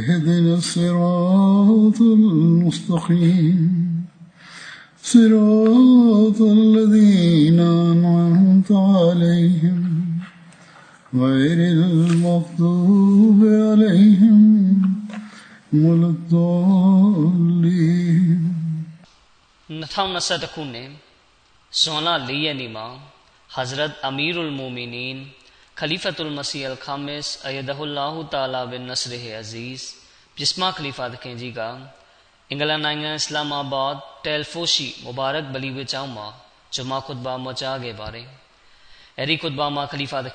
اهدنا الصراط المستقيم صراط الذين أنعمت عليهم غير المغضوب عليهم ولا الضالين 2021ခုနှစ်ဇွန်လ4ရက်နေ့မှာ Hazrat Amirul Mu'minin Khalifatul Masih Al-Khamis Ayyadahullah Ta'ala bin Nasrih Aziz ပြစ်မခလီဖာသခင်ကြီးကအင်္ဂလန်နိုင်ငံအစ္စလာမာဘတ်တယ်ဖိုရှိမူဘာရက်ဘလီဝေကျောင်းမှာဂျမာခွတ်ဘာမကြားခဲ့ပါတယ်။အဲဒီခွတ်ဘာမှာခလီဖာသ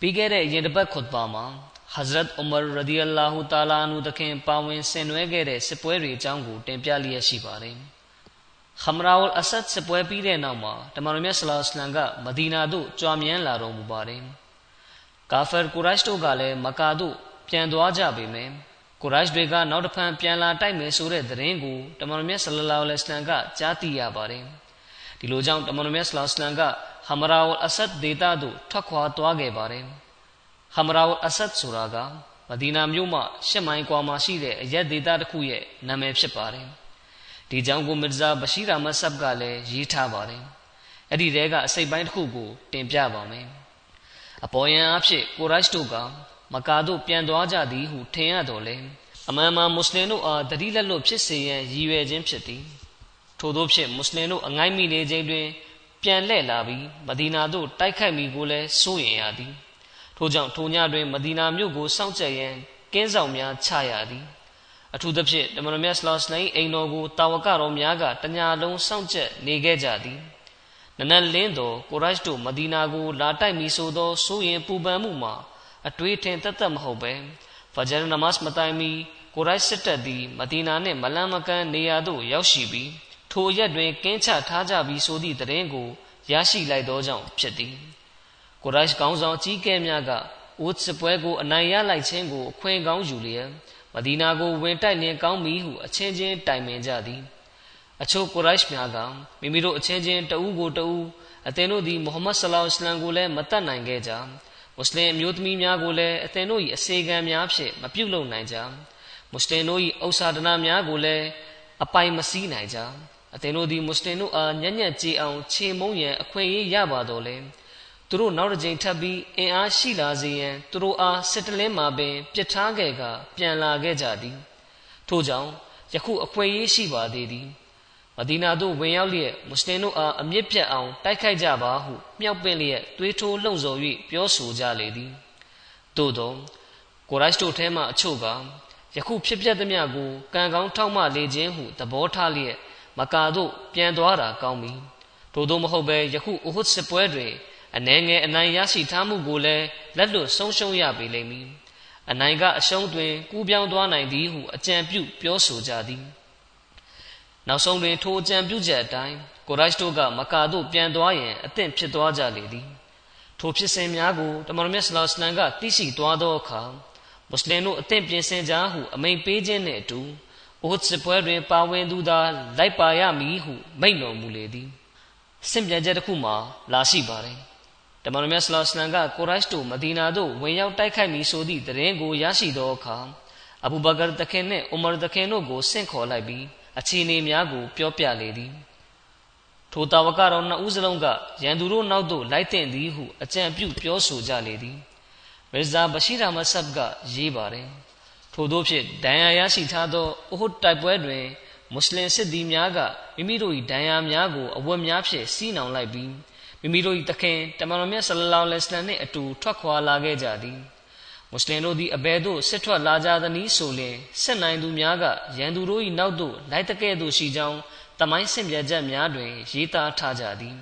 ခင်ကြီးကခူလဖာရာရှီဒီန်တမန်တော်မြတ်ကြီးဆလလောလဟ်အလัยဟိဝါစလမ်ရဲ့ခလီဖာကြီးတွေတဲက Hazrat Umar ibn al-Khattab တခင်ရဲ့အကြောင်းကိုဆက်လက်မကြားတင်ပြခဲ့ပါတယ်။ခလီဖာသခင်ကြီးမိန့်ကြားတော်မူတာကပြီးခဲ့တဲ့ရင်တစ်ပတ်ခွတ်ပါမှာ Hazrat Umar radiyallahu ta'ala anhu တခင်ပါဝင်ဆင်နွှဲခဲ့တဲ့စစ်ပွဲတွေအကြောင်းကိုတင်ပြလျက်ရှိပါတယ်။ Khamraul Asad စစ်ပွဲပြီးတဲ့နောက်မှာတမန်တော်မြတ်ဆလောစလမ်ကမဒီနာသို့ကြွားမြန်းလာတော်မူပါတယ်။ကာဖာကူရိုက်တို့ကလည်းမကာသို့ပြန်သွားကြပေမယ့်ကိုရိုက်တွေကနောက်တစ်ဖန်ပြန်လာတိုက်မယ်ဆိုတဲ့သတင်းကိုတမန်တော်မြတ်ဆလလောလဟ်အလัยဟိဝါစလမ်ကကြားသိရပါတယ်။ဒီလိုကြောင့်တမန်တော်မြတ်ဆလောလဟ်အလัยဟိဝါစလမ်က ဟမရာအဆတ်ဒေတာသို့ထွက်ခွာသွားခဲ့ပါတယ်။ဟမရာအဆတ်ဆိုတာကမဒီနာမြို့မှရှစ်မိုင်ကွာမှာရှိတဲ့အရက်ဒေတာတစ်ခုရဲ့နာမည်ဖြစ်ပါတယ်။ဒီကြောင့်ကိုမစ်ဇာဘရှိရာမဆပ်ကလည်းရေးထားပါတယ်။အဲ့ဒီတဲကအစိပ်ပိုင်းတစ်ခုကိုတင်ပြပါမယ်။အပေါ်ယံအဖြစ်ကိုရိုက်တို့ကမကာတို့ပြန်သွားကြသည်ဟုထင်ရတော်လဲအမှန်မှမွတ်စလင်တို့အားတတိလက်လွတ်ဖြစ်စေရန်ရည်ရွယ်ခြင်းဖြစ်သည်ထို့သောဖြင့်မွတ်စလင်တို့အငိုင်းမိနေခြင်းတွင် ပြန်လှည့်လာပြီးမဒီနာသို့တိုက်ခိုက်မိကိုလည်းစိုးရင်ရသည်ထို့ကြောင့်ထိုညတွင်မဒီနာမြို့ကိုစောင့်ကြပ်ရန်ကင်းဆောင်များချရသည်အထူးသဖြင့်တမန်တော်မြတ်ဆလောစလိုင်းအိမ်တော်ကိုတာဝကတော်များကတညာလုံးစောင့်ကြပ်နေခဲ့ကြသည်နနလင်းတော်ကိုရိုက်တို့မဒီနာကိုလာတိုက်မိဆိုသောစိုးရင်ပူပန်မှုမှာအတွေးထင်တသက်မဟုတ်ပဲဖဂျာနမတ်မတိုင်မီကိုရိုက်စစ်တပ်သည်မဒီနာနှင့်မလန်မကန်နေရာသို့ရောက်ရှိပြီး ထိုရက်တွင်ကင်းချထားကြပြီးဆိုသည့်သတင်းကိုရရှိလိုက်သောကြောင့်ဖြစ်သည်ကိုရိုက်ကောင်းဆောင်ကြီးကဲများကအိုးစစ်ပွဲကိုအနိုင်ရလိုက်ခြင်းကိုအခွင့်ကောင်းယူလျက်မဒီနာကိုဝင်တိုက်လျင်ကောင်းပြီဟုအချင်းချင်းတိုင်ပင်ကြသည်အချို့ကိုရိုက်များကမိမိတို့အချင်းချင်းတဦးကိုတဦးအသင်တို့သည်မုဟမ္မဒ်ဆလောလ္လဟ်အလัยဟ်ကိုလည်းမတတ်နိုင်ခဲ့ကြမွတ်စလင်အမျိုးသမီးများကိုလည်းအသင်တို့၏အစေခံများဖြင့်မပြုတ်လုံနိုင်ကြမွတ်စလင်တို့၏ဥစ္စာဒနာများကိုလည်းအပိုင်မစည်းနိုင်ကြ အသင်တို့သည်မွတ်စလင်တို့အားညံ့ညံ့ကြေအောင်ခြေမုံရန်အခွင့်အရေးရပါတော်လဲသူတို့နောက်တစ်ကြိမ်ထပ်ပြီးအင်အားရှိလာစေရန်သူတို့အားစစ်တလင်းမှာပင်ပြစ်ထားခဲ့ကပြန်လာခဲ့ကြသည်ထို့ကြောင့်ယခုအခွင့်အရေးရှိပါသေးသည်မဒီနာသို့ဝင်ရောက်လျက်မွတ်စလင်တို့အားအမြင့်ပြတ်အောင်တိုက်ခိုက်ကြပါဟုမြောက်ပင့်လျက်သွေးထိုးလှုံ့ဆော်၍ပြောဆိုကြလေသည်သို့သောကိုရိုက်တို့ထဲမှအချို့ကယခုဖြစ်ပျက်သမျှကိုကံကောင်းထောက်မှလေခြင်းဟုသဘောထားလျက် မကာတို့ပြန်သွားတာကောင်းပြီထို့သောမဟုတ်ဘဲယခုအဟုတ်စစ်ပွဲတွင်အနှဲငယ်အနိုင်ရရှိထားမှုကိုလည်းလက်လွတ်ဆုံးရှုံးရပေလိမ့်မည်အနိုင်ကအရှုံးတွင်ကူးပြောင်းသွားနိုင်သည်ဟုအကြံပြုပြောဆိုကြသည်နောက်ဆုံးတွင်ထိုအကြံပြုချက်အတိုင်းကိုရိုက်တို့ကမကာတို့ပြန်သွားရန်အသင့်ဖြစ်သွားကြလေသည်ထိုဖြစ်စဉ်များကိုတမန်တော်မြတ်ဆလောစလန်ကသိရှိသွားသောအခါမွတ်စလင်တို့အသင့်ပြင်ဆင်ကြဟုအမိန်ပေးခြင်းနှင့်အတူ အိုစစ်ပွဲတွင် ပါဝင်သူသာ လိုက်ပါရမည်ဟု မိန့်တော်မူလေသည်စင်ပြန်ချက်တစ်ခုမှာ လာရှိပါတယ်တမန်တော်မြတ်ဆလောစလမ်ကကိုရိုက်တို့မဒီနာသို့ဝင်ရောက်တိုက်ခိုက်မည်ဆိုသည့်သတင်းကိုရရှိသောအခါအဘူဘကာတခင်နှင့်ဥမာတခင်တို့ကိုဆင့်ခေါ်လိုက်ပြီးအခြေအနေများကို ပြောပြလေသည်ထိုတာဝကတော်နှစ်ဦးစလုံးကရန်သူတို့နောက်သို့လိုက်တင်သည်ဟုအကြံပြုပြောဆိုကြလေသည်မီဇာဘရှိရာမဆပ်ကရေးပါတယ် ထို့သောဖြင့်ဒဏ်ရာရရှိထားသောအဟုတ်တိုက်ပွဲတွင်မွတ်စလင်စစ်သည်များကမိမိတို့၏ဒဏ်ရာများကိုအဝတ်များဖြင့်စီးနှောင်လိုက်ပြီးမိမိတို့၏တခင်တမန်တော်မြတ်ဆလလောလဟ်အလัยဟိဝါစလမ်နှင့်အတူထွက်ခွာလာခဲ့ကြသည်မွတ်စလင်တို့သည်အဘယ်သို့စစ်ထွက်လာကြသနည်းဆိုလျှင်စစ်နိုင်သူများကရန်သူတို့၏နောက်သို့လိုက်တကဲ့သို့ရှိကြောင်းတမိုင်းဆင့်ပြချက်များတွင်ရေးသားထားကြသည်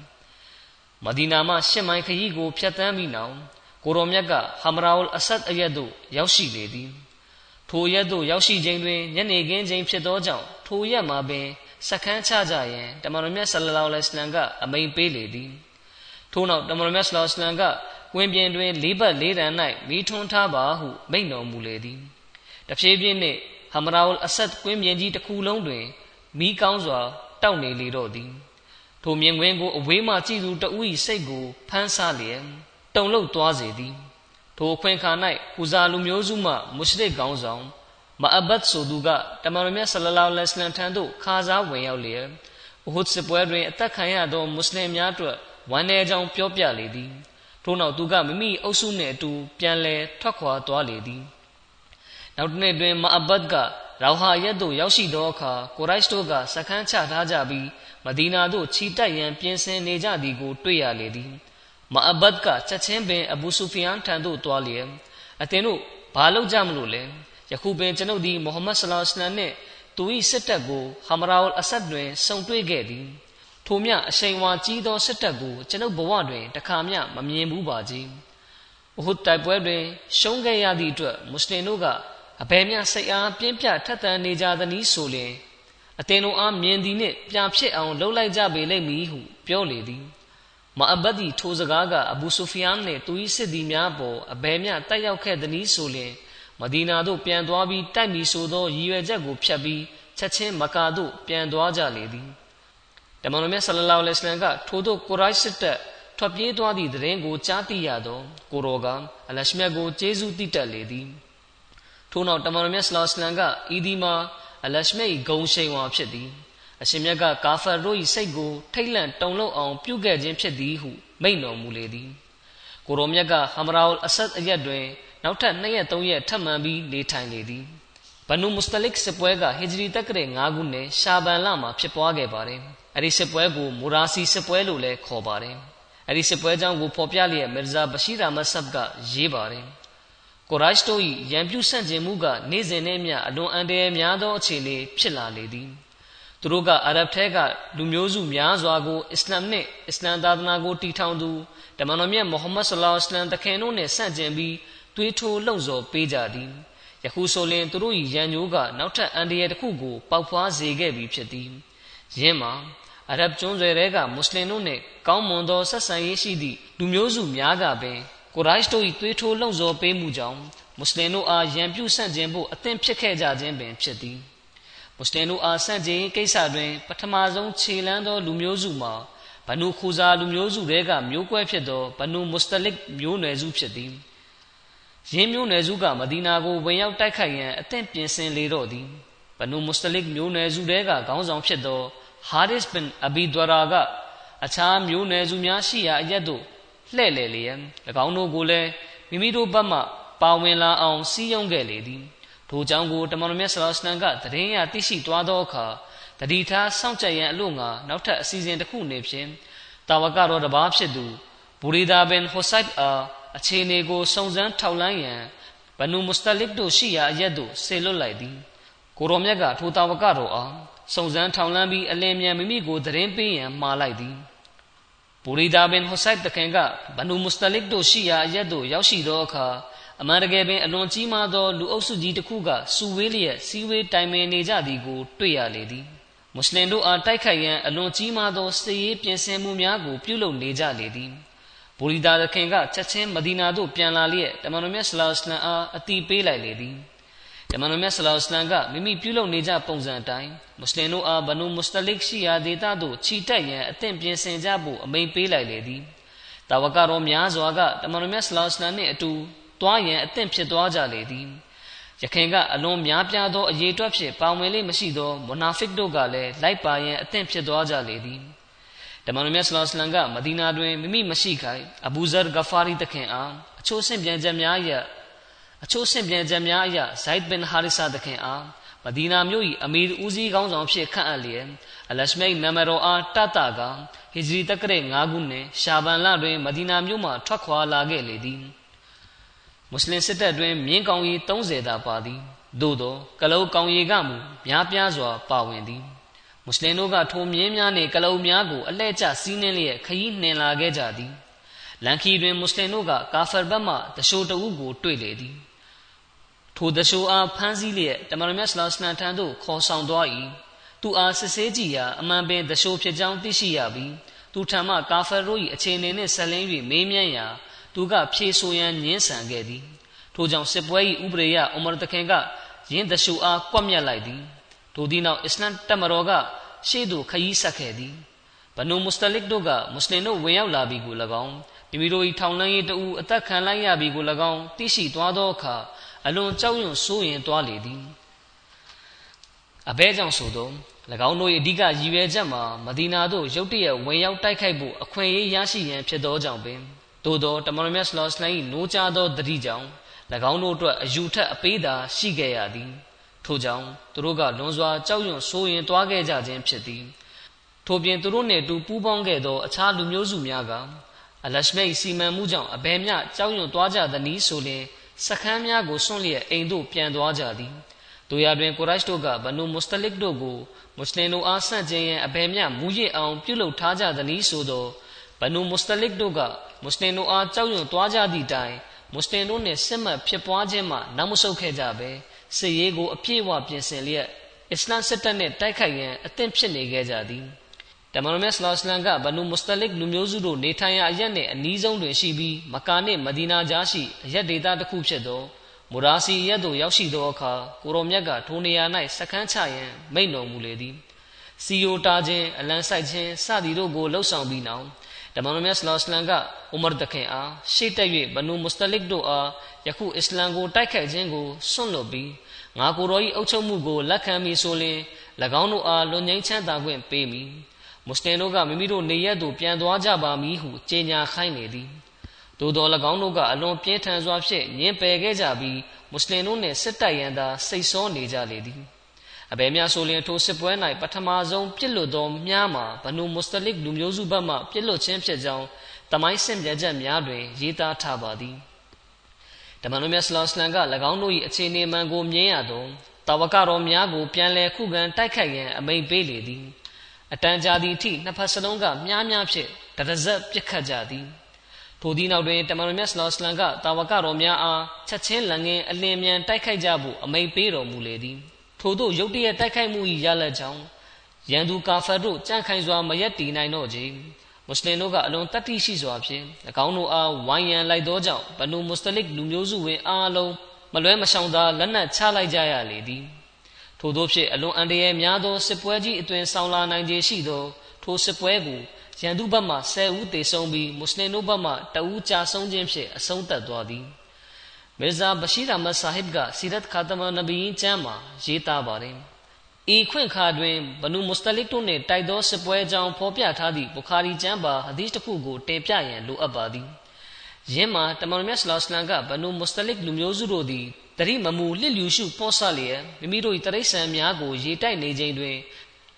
မဒီနာမှရှစ်မိုင်ခရီးကိုဖျက်ဆီးပြီးနောက်ကိုရောမြတ်ကဟမရာအူလ်အဆတ်အရက်သို့ရောက်ရှိလေသည် ထိုရက်သို့ရောက်ရှိခြင်းတွင်ညနေခင်းချိန်ဖြစ်သောကြောင့်ထိုရက်မှာပင်စခန်းချကြရန်တမန်တော်မြတ်ဆလလောလဟ်အလိုင်းကအမိန်ပေးလေသည်ထို့နောက်တမန်တော်မြတ်ဆလလောလဟ်အလိုင်းကကွင်းပြင်တွင်လေးဘက်လေးတန်၌မိထွန်းထားပါဟုမိန့်တော်မူလေသည်တဖြည်းဖြည်းနှင့်ဟမရာအူလ်အဆတ်ကွင်းပြင်ကြီးတစ်ခုလုံးတွင်မိကောင်းစွာတောက်နေလေတော့သည်ထိုမြင်ကွင်းကိုအဝေးမှကြည့်သူတဦး၏စိတ်ကိုဖမ်းဆားလျက်တုန်လှုပ်သွားစေသည် ထိုအခွင့်အခါ၌ဟူဇာလူမျိုးစုမှမုရှရစ်ကောင်းဆောင်မအဘတ်ဆိုသူကတမန်တော်မြတ်ဆလလောလဟ်အလัยဟိဝါစလမ်ထံသို့ခါစားဝင်ရောက်လျက်ဥဟုဒ်စစ်ပွဲတွင်အသက်ခံရသောမွတ်စလင်များအတွက်ဝမ်းနည်းကြောင်းပြောပြလေသည်ထို့နောက်သူကမိမိအုပ်စုနှင့်အတူပြန်လည်ထွက်ခွာသွားလေသည်နောက်တစ်နေ့တွင်မအဘတ်ကရောဟာရက်သို့ရောက်ရှိသောအခါကိုရိုက်တို့ကစခန်းချထားကြပြီးမဒီနာသို့ခြိတက်ရန်ပြင်ဆင်နေကြသည်ကိုတွေ့ရလေသည် မအဘတ်ကချက်ချင်းပင်အဘူဆူဖီယန်ထံသို့တွားလျက်အသင်တို့ဘာလုပ်ကြမလို့လဲယခုပင်ကျွန်ုပ်သည်မိုဟမ္မဒ်ဆလောလ္လဟ်အလัยဟိဝါစလမ်နှင့်သူ၏စစ်တပ်ကိုဟမရာအူလ်အဆတ်တွင်ဆုံတွေ့ခဲ့သည်ထိုမြအရှိန်ဝါကြီးသောစစ်တပ်ကိုကျွန်ုပ်ဘဝတွင်တခါမျှမမြင်ဘူးပါကြီး။ဥဟုဒ်တိုက်ပွဲတွင် ရှုံးခဲ့ရသည့်အတွက်မွတ်စလင်တို့ကအဘယ်မျှစိတ်အားပြင်းပြထက်သန်နေကြသနည်းဆိုလျှင်အသင်တို့အားမြင်သည်နှင့်ပြဖြစ်အောင်လှုပ်လိုက်ကြပေလိမ့်မည်ဟုပြောလေသည် မအဘတ်ဒီထိုစကားကအဘူဆူဖီယန်နှင့်သူ၏စစ်သည်များပေါ်အဘယ်မျှတိုက်ရောက်ခဲ့သနည်းဆိုလျှင်မဒီနာသို့ပြန်သွားပြီးတိုက်မီဆိုသောရည်ရွယ်ချက်ကိုဖျက်ပြီးချက်ချင်းမကာသို့ပြန်သွားကြလေသည်တမန်တော်မြတ်ဆလလောလဟ်အလိုင်းကထိုသို့ကိုရိုက်စစ်တပ်ထွက်ပြေးသွားသည့်သတင်းကိုကြားသိရသောကိုရောကအလရှမြတ်ကိုကျေးဇူးတည်တက်လေသည်ထို့နောက်တမန်တော်မြတ်ဆလောလမ်ကဤဒီမှာအလရှမြတ်၏ဂုံရှိန်ဝါဖြစ်သည် အရှင်မြတ်ကကာဖာတို့၏စိတ်ကိုထိတ်လန့်တုန်လှုပ်အောင်ပြုခဲ့ခြင်းဖြစ်သည်ဟုမိန့်တော်မူလေသည်ကိုရောမြတ်ကဟမရာအူလ်အဆတ်အရက်တွင်နောက်ထပ်2ရက်3ရက်ထပ်မံပြီးနေထိုင်လေသည်ဘနူမုစတလစ်စစ်ပွဲကဟီဂျရီတက္ကရာ9ခုနှစ်ရှာဘန်လမှာဖြစ်ပွားခဲ့ပါတယ်အဲ့ဒီစစ်ပွဲကိုမူရာစီစစ်ပွဲလို့လည်းခေါ်ပါတယ်အဲ့ဒီစစ်ပွဲကြောင့်ကိုဖော်ပြလျက်မီရဇာဘရှိရာမဆပ်ကရေးပါတယ်ကိုရိုက်တို့၏ရန်ပြုဆန့်ကျင်မှုကနေ့စဉ်နဲ့မျှအလွန်အန္တရာယ်များသောအခြေအနေဖြစ်လာလေသည် သူတို့ကအာရဗ်ထဲကလူမျိုးစုများစွာကိုအစ္စလာမ်နှင့်အစ္စလမ်သာသနာကိုတည်ထောင်သူတမန်တော်မြတ်မုဟမ္မဒ်ဆလ္လာလဟ်အလัยဟ်တခင်တို့နှင့်ဆန့်ကျင်ပြီးတွေးထိုးလှုံ့ဆော်ပေးကြသည်ယခုဆိုလျှင်သူတို့၏ရန်ညိုးကနောက်ထပ်အန္တရာယ်တစ်ခုကိုပေါက်ဖွားစေခဲ့ပြီးဖြစ်သည်ယင်းမှာအရဗ်ကျွန်းဆွယ်တွေကမွတ်စလင်တို့နှင့်ကောင်းမွန်သောဆက်ဆံရေးရှိသည့်လူမျိုးစုများကပင်ကိုရိုက်တို့၏သွေးထိုးလှုံ့ဆော်ပေးမှုကြောင့်မွတ်စလင်တို့အားရန်ပြုဆန့်ကျင်ဖို့အသင့်ဖြစ်ခဲ့ကြခြင်းပင်ဖြစ်သည် မွတ်စလင်တို့အားဆန့်ကျင်ကိစ္စတွင်ပထမဆုံးခြေလှမ်းသောလူမျိုးစုမှာဘနူခူဇာလူမျိုးစုတွေကမျိုးကွဲဖြစ်သောဘနူမုစတလစ်မျိုးနွယ်စုဖြစ်သည်ယင်းမျိုးနွယ်စုကမဒီနာကိုဝင်ရောက်တိုက်ခိုက်ရန်အသင့်ပြင်ဆင်လေတော့သည်ဘနူမုစတလစ်မျိုးနွယ်စုတွေကခေါင်းဆောင်ဖြစ်သောဟာရစ်ဘင်အဘီဒဝရာကအခြားမျိုးနွယ်စုများရှိရာအရက်သို့လှည့်လည်လျက်၎င်းတို့ကိုလည်းမိမိတို့ဘက်မှပါဝင်လာအောင်စီးယုံခဲ့လေသည် ထိုကြောင့်ကိုတမန်တော်မြတ်ဆလောစလန်ကတရင်ရသိရှိသွားသောအခါတတိထားစောင့်ကြရန်အလို့ငါနောက်ထပ်အစီအစဉ်တစ်ခုနေဖြင့်တာဝကတော်တစ်ပါးဖြစ်သူဘူရီဒါဘင်ဟိုဆိုင်အားအခြေအနေကိုစုံစမ်းထောက်လှမ်းရန်ဘနူမုစတလစ်တို့ရှိရာအရက်သို့ဆေလွတ်လိုက်သည်ကိုရောမြတ်ကထိုတာဝကတော်အားစုံစမ်းထောင်လန်းပြီးအလင်းမြန်မိမိကိုသတင်းပေးရန်မှားလိုက်သည်ဘူရီဒါဘင်ဟိုဆိုင်တခင်ကဘနူမုစတလစ်တို့ရှိရာအရက်သို့ရောက်ရှိသောအခါ အမှန်တကယ်ပင်အလွန်ကြီးမားသောလူအုပ်စုကြီးတစ်ခုကစူဝေးလျက်စီဝေးတိုင်ပင်နေကြသည်ကိုတွေ့ရလေသည်မွတ်စလင်တို့အားတိုက်ခိုက်ရန်အလွန်ကြီးမားသောစစ်ရေးပြင်ဆင်မှုများကိုပြုလုပ်နေကြလေသည်ဘူရီဒါသခင်ကချက်ချင်းမဒီနာသို့ပြန်လာလျက်တမန်တော်မြတ်ဆလောစလမ်အားအတိပေးလိုက်လေသည်တမန်တော်မြတ်ဆလောစလမ်ကမိမိပြုလုပ်နေကြပုံစံအတိုင်းမွတ်စလင်တို့အားဘနူမုစတလစ်ရှိရာဒေသသို့ခြိတက်ရန်အသင့်ပြင်ဆင်ကြဖို့အမိန့်ပေးလိုက်လေသည်တာဝကတော်များစွာကတမန်တော်မြတ်ဆလောစလမ်နှင့်အတူ တွားရန်အသင့်ဖြစ်သွားကြလေသည်ယခင်ကအလွန်များပြားသောအရေးအတွက်ဖြင့်ပါဝင်လေးမရှိသောမွနာဖစ်တို့ကလည်းလိုက်ပါရန်အသင့်ဖြစ်သွားကြလေသည်တမန်တော်မြတ်ဆလောစလမ်ကမဒီနာတွင်မိမိမရှိခိုင်အဘူဇာဂဖာရီတခင်အားအချို့ဆင့်ပြန်ချက်များရအချို့ဆင့်ပြန်ချက်များအရဇိုက်ဘင်ဟာရစ်ဆာတခင်အားမဒီနာမြို့၏အမီရဦးစီးကောင်းဆောင်ဖြစ်ခန့်အပ်လျက်အလရှမိတ်နမရောအားတတကဟီဂျရီတက္ကရာ9ခုနှစ်ရှာဘန်လတွင်မဒီနာမြို့မှထွက်ခွာလာခဲ့လေသည် မွတ်စလင်စစ်တပ်တွင်မြင်းကောင်ရီ30သာပါသည်သို့သောကလုတ်ကောင်ရီကမူများပြားစွာပါဝင်သည်မွတ်စလင်တို့ကထိုမြင်းများနှင့်ကလုတ်များကိုအလဲကျစီးနှင်းလျက်ခရီးနှင်လာခဲ့ကြသည်လန်ခီတွင်မွတ်စလင်တို့ကကာဖာဘတ်မှတရှိုးတအုပ်ကိုတွေ့လေသည်ထိုတရှိုးအားဖမ်းဆီးလျက်တမန်တော်မြတ်ဆလောစလန်ထံသို့ခေါ်ဆောင်သွား၏သူအားစစ်ဆေးကြည့်ရာအမှန်ပင်တရှိုးဖြစ်ကြောင်းသိရှိရပြီးသူထံမှကာဖာတို့၏အခြေအနေနှင့်ဆက်လင်း၍မေးမြန်းရာ သူကဖြေဆိုရန်ညှင်းဆန်ခဲ့သည်ထိုကြောင့်စစ်ပွဲ၏ဥပဒေယအူမာတခင်ကယင်းတရှူအားကွက်မြက်လိုက်သည်ထိုသည့်နောက်အစ္စလမ်တပ်မတော်ကရှေ့သို့ခရီးဆက်ခဲ့သည်ဘနူမုစတလစ်တို့ကမွတ်စလင်တို့ဝင်ရောက်လာပြီးကို၎င်းမိမိတို့၏ထောင်လန်းရေးတအူအသက်ခံလိုက်ရပြီးကို၎င်းသိရှိသွားသောအခါအလွန်ကြောက်ရွံ့စိုးရင်သွားလေသည်အဘဲကြောင့်ဆိုသော၎င်းတို့၏အဓိကရည်ရွယ်ချက်မှာမဒီနာသို့ရုတ်တရက်ဝင်ရောက်တိုက်ခိုက်ဖို့အခွင့်အရေးရရှိရန်ဖြစ်သောကြောင့်ပင် သို့သောတမန်တော်မြတ်ဆလောစလိုင်း၏နိုးကြားသောတတိကြောင့်၎င်းတို့အတွက်အယူထက်အပေးသာရှိခဲ့ရသည်ထို့ကြောင့်သူတို့ကလွန်စွာကြောက်ရွံ့ဆိုးရင်တွားခဲ့ကြခြင်းဖြစ်သည်ထို့ပြင်သူတို့နှင့်တူပူးပေါင်းခဲ့သောအခြားလူမျိုးစုများကအလရှမိတ်စီမံမှုကြောင့်အဘယ်မျှကြောက်ရွံ့သွားကြသနည်းဆိုလျှင်စခန်းများကိုစွန့်လျက်အိမ်သို့ပြန်သွားကြသည်တို့ရတွင်ကိုရိုက်တို့ကဘနူမုစတလစ်တို့ကိုမွတ်စလင်တို့အားဆန့်ကျင်ရန်အဘယ်မျှမူရစ်အောင်ပြုလုပ်ထားကြသနည်းဆိုသောဘနူမုစတလစ်တို့က မွတ်စလင်တို့အားကြောက်ရွံ့သွားကြသည့်တိုင်မွတ်စလင်တို့နှင့်စစ်မှတ်ဖြစ်ပွားခြင်းမှနောက်မဆုတ်ခဲ့ကြပဲစစ်ရေးကိုအပြည့်အဝပြင်ဆင်လျက်အစ္စလမ်စစ်တပ်နှင့်တိုက်ခိုက်ရန်အသင့်ဖြစ်နေခဲ့ကြသည်တမန်တော်မြတ်ဆလောစလမ်ကဘနူမုစတလစ်လူမျိုးစုတို့နေထိုင်ရာအရက်နှင့်အနီးဆုံးတွင်ရှိပြီးမကာနှင့်မဒီနာကြားရှိအရက်ဒေသတစ်ခုဖြစ်သောမူရာစီရက်သို့ရောက်ရှိသောအခါကိုရောမြတ်ကထိုနေရာ၌စခန်းချရန်မိန့်တော်မူလေသည်စီယိုတာခြင်းအလံဆိုင်ခြင်းစသည်တို့ကိုလှုပ်ဆောင်ပြီးနောက် တမန်တော်မြတ်ဆလောစလမ်ကဥမာတခင်အားရှေ့တက်၍ဘနူမုစတလစ်တို့အားယခုအစ္စလမ်ကိုတိုက်ခိုက်ခြင်းကိုစွန့်လွတ်ပြီးငါကိုယ်တော်၏အုပ်ချုပ်မှုကိုလက်ခံပြီးဆိုလျှင်၎င်းတို့အားလွန်ငင်းချမ်းသာခွင့်ပေးမည်မွတ်စလင်တို့ကမိမိတို့နေရက်သို့ပြန်သွားကြပါမည်ဟုကြေညာခိုင်းနေသည်သို့တော်၎င်းတို့ကအလွန်ပြင်းထန်စွာဖြင့်ညှင်းပယ်ခဲ့ကြပြီးမွတ်စလင်တို့နှင့်စစ်တိုက်ရန်သာစိတ်ဆောနေကြလေသည် အဘယ်များဆိုလျင်ထိုစစ်ပွဲ၌ပထမဆုံးပြစ်လွတ်သောမြားမှာဘနူမုစတလစ်လူမျိုးစုဘက်မှပြစ်လွတ်ခြင်းဖြစ်ကြောင်းတမိုင်းစင်ပြချက်များတွင်ရေးသားထားပါသည်တမန်တော်မြတ်ဆလောစလန်က၎င်းတို့၏အခြေအနေမှန်ကိုမြင်ရသောတာဝကတော်များကိုပြန်လည်ခုခံတိုက်ခိုက်ရန်အမိန့်ပေးလေသည်အတန်ကြာသည့်အထိနှစ်ဖက်စလုံးကမြားများဖြင့်တရဇက်ပြစ်ခတ်ကြသည်ထိုသည့်နောက်တွင်တမန်တော်မြတ်ဆလောစလန်ကတာဝကတော်များအားချက်ချင်းလန်ငင်းအလင်းမြန်တိုက်ခိုက်ကြဖို့အမိန့်ပေးတော်မူလေသည် ထို့သောရုတ်တရက်တိုက်ခိုက်မှု၏ရလဒ်ကြောင့်ရန်သူကာဖတ်တို့ကြန့်ခိုင်စွာမရက်တည်နိုင်တော့ခြင်းမွတ်စလင်တို့ကအလွန်တတ်သိရှိစွာဖြင့်၎င်းတို့အားဝိုင်းရန်လိုက်သောကြောင့်ဘနူမုစတလစ်လူမျိုးစုဝင်အားလုံးမလွဲမရှောင်သာလက်နက်ချလိုက်ကြရလေသည်ထို့သောဖြင့်အလွန်အန္တရာယ်များသောစစ်ပွဲကြီးအသွင်ဆောင်လာနိုင်ခြင်းရှိသောထိုစစ်ပွဲကိုရန်သူဘက်မှ10ဦးသေဆုံးပြီးမွတ်စလင်တို့ဘက်မှ2ဦးကြာဆုံးခြင်းဖြင့်အဆုံးသတ်သွားသည် မီဇာဘရှိရမတ်ဆာဟစ်ကစီရတ်ခါတမနဗီကျမ်းမှာရေးသားပါတယ်ဤခွင့်ခါတွင်ဘနူမုစတလစ်တို့နှင့်တိုက်သောစစ်ပွဲကြောင်းဖော်ပြထားသည့်ဘူခါရီကျမ်းပါဟဒီစ်တစ်ခုကိုတင်ပြရန်လိုအပ်ပါသည်ယင်းမှာတမန်မြတ်ဆလောစလန်ကဘနူမုစတလစ်လူမျိုးစုတို့သည်တရိမမူလစ်လျူရှုပေါ်ဆလျက်မိမိတို့၏တရိษံများကိုရေတိုက်နေခြင်းတွင်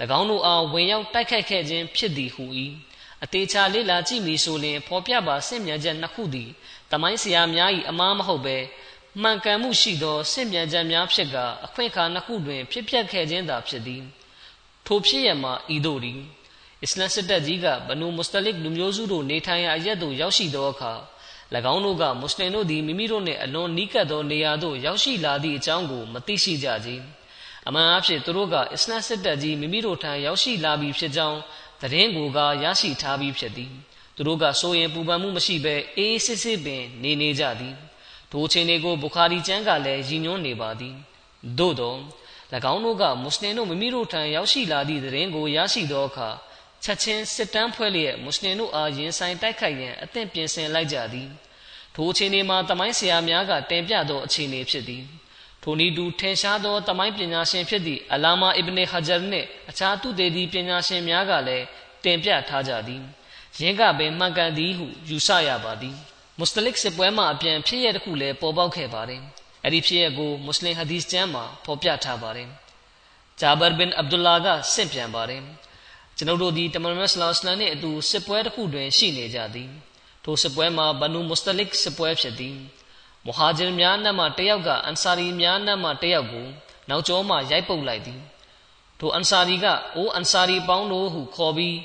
၎င်းတို့အားဝင်ရောက်တိုက်ခိုက်ခဲ့ခြင်းဖြစ်သည်ဟု၏အသေးချာလေးလာကြည့်မည်ဆိုလျှင်ဖော်ပြပါဆင့်မြန်ချက်နှစ်ခုသည် တမိုင်းဆရာများ၏အမားမဟုတ်ဘဲမှန်ကန်မှုရှိသောဆင့်မြန်ချက်များဖြစ်ကအခွင့်အခါနှစ်ခုတွင် ဖြစ်ပျက်ခဲ့ခြင်းသာဖြစ်သည်ထိုဖြစ်ရမှာဤသို့သည်အစ္စလမ်စစ်တပ်ကြီးကဘနူမုစတလစ်လူမျိုးစုတို့နေထိုင်ရာအရက်သို့ရောက်ရှိသောအခါ၎င်းတို့ကမွတ်စလင်တို့သည်မိမိတို့နှင့်အလွန်နီးကပ်သောနေရာသို့ရောက်ရှိလာသည့်အကြောင်းကိုမသိရှိကြကြ။အမှန်အဖြစ်သူတို့ကအစ္စလမ်စစ်တပ်ကြီးမိမိတို့ထံရောက်ရှိလာပြီဖြစ်ကြောင်းသတင်းကိုကရရှိထားပြီးဖြစ်သည်။ သူတို့ကဆိုရင်ပူပန်မှုမရှိဘဲအေးစစ်စစ်ပင် နေနေကြသည်။ထိုချိန်တွေကိုဘူခါရီကျမ်းကလည်းရည်ညွှန်းနေပါသည်။သို့သော၎င်းတို့ကမွတ်စလင်တို့မိမိတို့ထံရောက်ရှိလာသည့်သတင်းကိုရရှိသောအခါချက်ချင်းစစ်တမ်းဖွဲ့လျက်မွတ်စလင်တို့အားရင်ဆိုင်တိုက်ခိုက်ရန်အသင့်ပြင်ဆင်လိုက်ကြသည်ထိုအခြေအနေမှာတမိုင်းဆရာများကတင်ပြသောအခြေအနေဖြစ်သည်ထိုနည်းတူထင်ရှားသောတမိုင်းပညာရှင်ဖြစ်သည့်အလာမာအစ်ဘ်နေဟဂျာနှင့်အခြားသူတေဒီပညာရှင်များကလည်းတင်ပြထားကြသည် ယင်းကပင်မှန်ကန်သည်ဟုယူဆရပါသည်မုစလစ်စစ်ပွဲမှအပြန်ဖြစ်ရတဲ့ခုလည်းပေါ်ပေါက်ခဲ့ပါတယ်အဲ့ဒီဖြစ်ရကိုမွတ်စလင်ဟဒီသ်ကျမ်းမှာဖော်ပြထားပါတယ်ဂျာဘာဘင်အဗ်ဒူလာကဆင့်ပြန်ပါတယ်ကျွန်ုပ်တို့ဒီတမန်မတ်ဆလာစလမ်နှင့်အတူစစ်ပွဲတစ်ခုတွင်ရှိနေကြသည်ထိုစစ်ပွဲမှာဘနူမုစတလစ်စစ်ပွဲဖြစ်သည်မူဟာဂျင်များနဲ့မှတယောက်ကအန်ဆာရီများနဲ့မှတယောက်ကိုနောက်ကျောမှရိုက်ပုတ်လိုက်သည်ထိုအန်ဆာရီကအိုးအန်ဆာရီပေါင်းတို့ဟုခေါ်ပြီး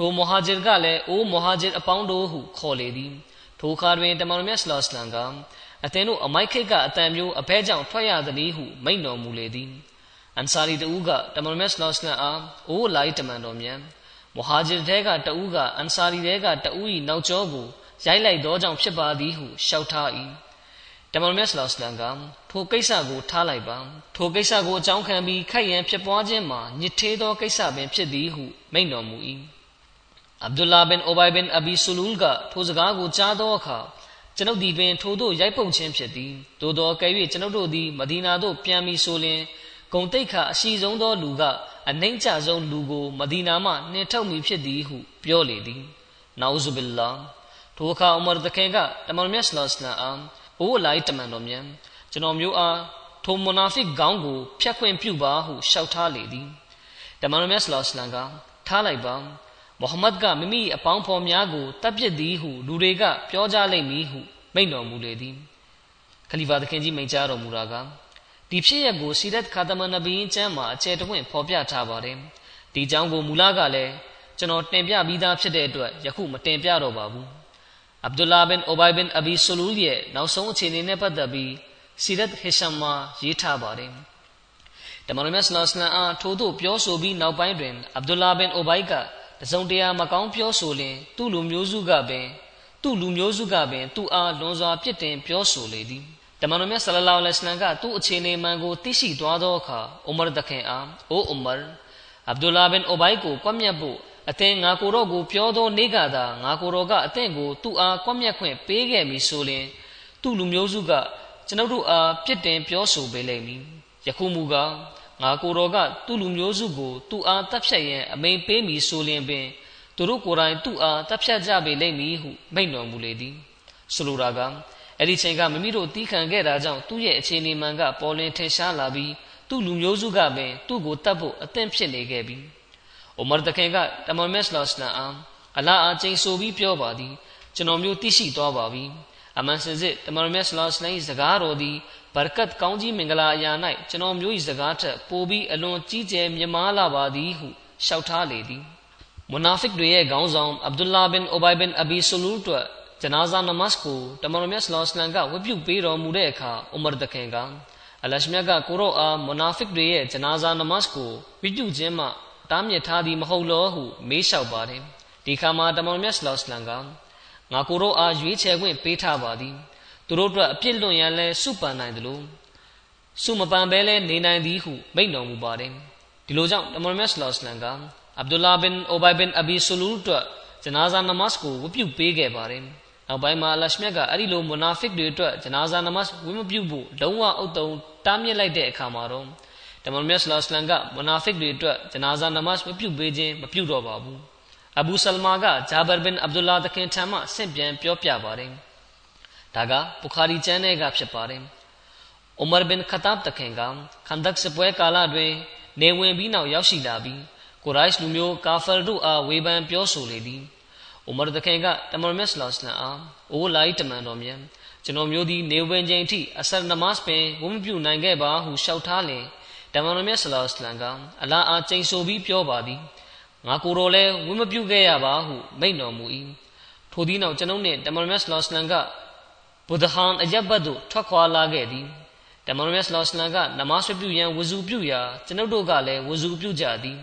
ထိုမူဟာဂျင်ကလည်းအိုးမူဟာဂျင်အပေါင်းတို့ဟုခေါ်လေသည်ထိုအခါတွင်တမန်တော်မြတ်ဆလောစလမ်ကအသင်တို့အမိုက်ခိတ်ကအတန်မျိုးအဘဲကြောင့်ထွက်ရသည်ဟုမိန့်တော်မူလေသည်အန်ဆာရီတူကတမန်တော်မြတ်ဆလောစလမ်အားအိုးလိုက်တမန်တော်မြတ်မူဟာဂျင်တဲကတူကအန်ဆာရီတဲကတူ၏နောက်ကျောကိုရိုက်လိုက်သောကြောင့်ဖြစ်ပါသည်ဟုလျှောက်ထား၏တမန်တော်မြတ်ဆလောစလမ်ကထိုကိစ္စကိုထားလိုက်ပါထိုကိစ္စကိုအကြောင်းခံပြီးခိုက်ရန်ဖြစ်ပွားခြင်းမှာညစ်သေးသောကိစ္စပင်ဖြစ်သည်ဟုမိန့်တော်မူ၏ အဗ္ဒူလာဘင်အိုဘိုင်ဘင်အဘီဆူလူလ်ကထိုစကားကိုကြားသောအခါကျွန်ုပ်ဒီတွင်ထိုတို့ရိုက်ပုတ်ခြင်းဖြစ်သည်သို့သောကဲ၍ကျွန်ုပ်တို့သည်မဒီနာသို့ပြန်ပြီးဆိုလျင်ဂုံတိတ်ခါအရှိဆုံးသောလူကအနှိမ့်ချဆုံးလူကိုမဒီနာမှနှင်ထုတ်မိဖြစ်သည်ဟုပြောလေသည်နာဥဇူဘီလာထိုအခါအူမာတခင်ကတမန်မြတ်ဆလ္လာလမ်အာအိုးလိုက်တမန်တော်မြတ်ကျွန်တော်မျိုးအားထိုမွနာဖစ်ခေါင်းကိုဖျက်ခွင့်ပြုပါဟုလျှောက်ထားလေသည်တမန်တော်မြတ်ဆလ္လာလမ်ကထားလိုက်ပါ မုဟမ္မဒ်ကမိမိအပေါင်းဖော်များကိုတပ်ပစ်သည်ဟုလူတွေကပြောကြလိမ့်မည်ဟုမိန့်တော်မူလေသည်ခလီဖာသခင်ကြီးမိန့်ကြားတော်မူတာကဒီဖြစ်ရပ်ကိုစီရတ်ခါတမန်နဗီကျမ်းမှာအကျယ်တဝင့်ဖော်ပြထားပါတယ်ဒီအကြောင်းကိုမူလကလည်းကျွန်တော်တင်ပြပြီးသားဖြစ်တဲ့အတွက်ယခုမတင်ပြတော့ပါဘူးအဗ္ဒူလာဘင်အိုဘိုင်ဘင်အဘီဆူလူရဲ့နောက်ဆုံးအခြေအနေနဲ့ပတ်သက်ပြီးစီရတ်ဟီရှမ်မှာရေးထားပါတယ်တမန်တော်မြတ်ဆလောလ္လဟ်အလัยဟ်အားထို့သို့ပြောဆိုပြီးနောက်ပိုင်းတွင်အဗ္ဒူလာဘင်အိုဘိုင်က တစုံတရာမကောင်းပြောဆိုလင်သူ့လူမျိုးစုကပင်သူ့လူမျိုးစုကပင်သူ့အားလွန်စွာပြစ်တင်ပြောဆိုလေသည်တမန်တော်မြတ်ဆလလောလ္လဟ်အလိုင်းကသူ့အခြေအနေမှန်ကိုသိရှိသွားသောအခါဥမာတခင်အားအိုဥမာအဗ္ဒူလာဘင်အိုဘိုင်ကိုကွပ်မျက်ဖို့အသင်ငါကိုတော့ကိုပြောသောနေ့ကသာငါကိုတော့ကအသင်ကိုသူ့အားကွပ်မျက်ခွင့်ပေးခဲ့မည်ဆိုရင်သူ့လူမျိုးစုကကျွန်ုပ်တို့အားပြစ်တင်ပြောဆိုပေးလိမ့်မည်ယခုမူကား ငါကိုတော်ကသူ့လူမျိုးစုကိုသူ့အားတပ်ဖြတ်ရန်အမိန်ပေးမည်ဆိုလျင်ပင်သူတို့ကိုယ်တိုင်သူ့အားတပ်ဖြတ်ကြပေလိမ့်မည်ဟုမိန့်တော်မူလေသည်ဆိုလိုတာကအဲ့ဒီချိန်ကမိမိတို့တီးခံခဲ့တာကြောင့်သူ့ရဲ့အခြေအနေမှန်ကပေါ်လင်းထင်ရှားလာပြီးသူ့လူမျိုးစုကပင်သူ့ကိုတတ်ဖို့အသင့်ဖြစ်နေခဲ့ပြီအိုမာတခင်ကတမန်မက်စလော့စလန်အာအလာအချင်းဆိုပြီးပြောပါသည်ကျွန်တော်မျိုးသိရှိသွားပါပြီ အမှန်စင်စစ်တမန်မက်စလော့စလန်၏စကားတော်သည်ဘရကတ်ကောင်းကြီးမင်္ဂလာအရာ၌ကျွန်တော်မျိုး၏စကားထက်ပိုပြီးအလွန်ကြီးကျယ်မြတ်မားလာပါသည်ဟုလျှောက်ထားလေသည်မူနာဖစ်တွေရဲ့ခေါင်းဆောင်အဗ္ဒူလာဘင်အိုဘိုင်ဘင်အဘီဆူလူတို့ဂျနာဇာနမတ်ကိုတမန်တော်မြတ်ဆလောစလန်ကဝတ်ပြုပေးတော်မူတဲ့အခါဥမာတခင်ကအလရှမြတ်ကကိုရောအားမူနာဖစ်တွေရဲ့ဂျနာဇာနမတ်ကိုဝတ်ပြုခြင်းမှတားမြစ်ထားသည်မဟုတ်လောဟုမေးလျှောက်ပါတယ်ဒီခါမှာတမန်တော်မြတ်ဆလောစလန်က ငါကိုရောအားရွေးချယ်ခွင့်ပေးထားပါသည်သူတို့အတွက်အပြစ်လွန်ရန်လဲစုပန်နိုင်တယ်လို့စုမပန်ဘဲလဲနေနိုင်သည်ဟုမိန့်တော်မူပါတယ်ဒီလိုကြောင့်တမန်တော်မြတ်ဆလောစလန်ကအဗ္ဒူလာဘင်အိုဘိုင်ဘင်အဘီဆူလူတို့ဂျနာဇာနမတ်ကိုဝတ်ပြုပေးခဲ့ပါတယ်နောက်ပိုင်းမှာအလရှမြတ်ကအဲ့ဒီလိုမူနာဖစ်တွေအတွက်ဂျနာဇာနမတ်ဝတ်မပြုဖို့လုံးဝအုပ်တုံတားမြစ်လိုက်တဲ့အခါမှာတော့တမန်မြတ်ဆလောစလန်ကမူနာဖစ်တွေအတွက်ဂျနာဇာနမတ်မပြုပေးခြင်းမပြုတော့ပါဘူး အဘူဆလမာကဂျာဘာဘင်အဗ္ဒူလာတခင်ထံမှဆင့်ပြန်ပြောပြပါတယ်ဒါကဘူခါရီကျမ်းထဲကဖြစ်ပါတယ်ဥမာဘင်ခတာဘ်တခင်ကခန္ဒက်စပွဲကာလတွင် နေဝင်ပြီးနောက်ရောက်ရှိလာပြီးကိုရိုက်လူမျိုးကာဖာတို့အားဝေဖန်ပြောဆိုလေသည်ဥမာတခင်ကတမန်မြတ်ဆလောစလန်အားအိုးလိုက်တမန်တော်မြတ်ကျွန်တော်မျိုးသည်နေဝင်ချိန်ထိအဆရနမတ်ပင်ဝမပြုနိုင်ခဲ့ပါဟုလျှောက်ထားလင်တမန်တော်မြတ်ဆလောစလန်ကအလာအားကျိန်ဆိုပြီးပြောပါသည် ငါကိုယ်တော်လည်းဝမပြုခဲ့ရပါဟုမိန့်တော်မူ၏ထိုသည့်နောက်ကျွန်ုပ်နှင့်တမန်တော်မြတ်ဆလောစလန်ကဘုဒ္ဓဟန်အယဘတ်သို့ထွက်ခွာလာခဲ့သည်တမန်တော်မြတ်ဆလောစလန်ကနမတ်ပြုရန်ဝဇူပြုရာကျွန်ုပ်တို့ကလည်းဝဇူပြုကြသည်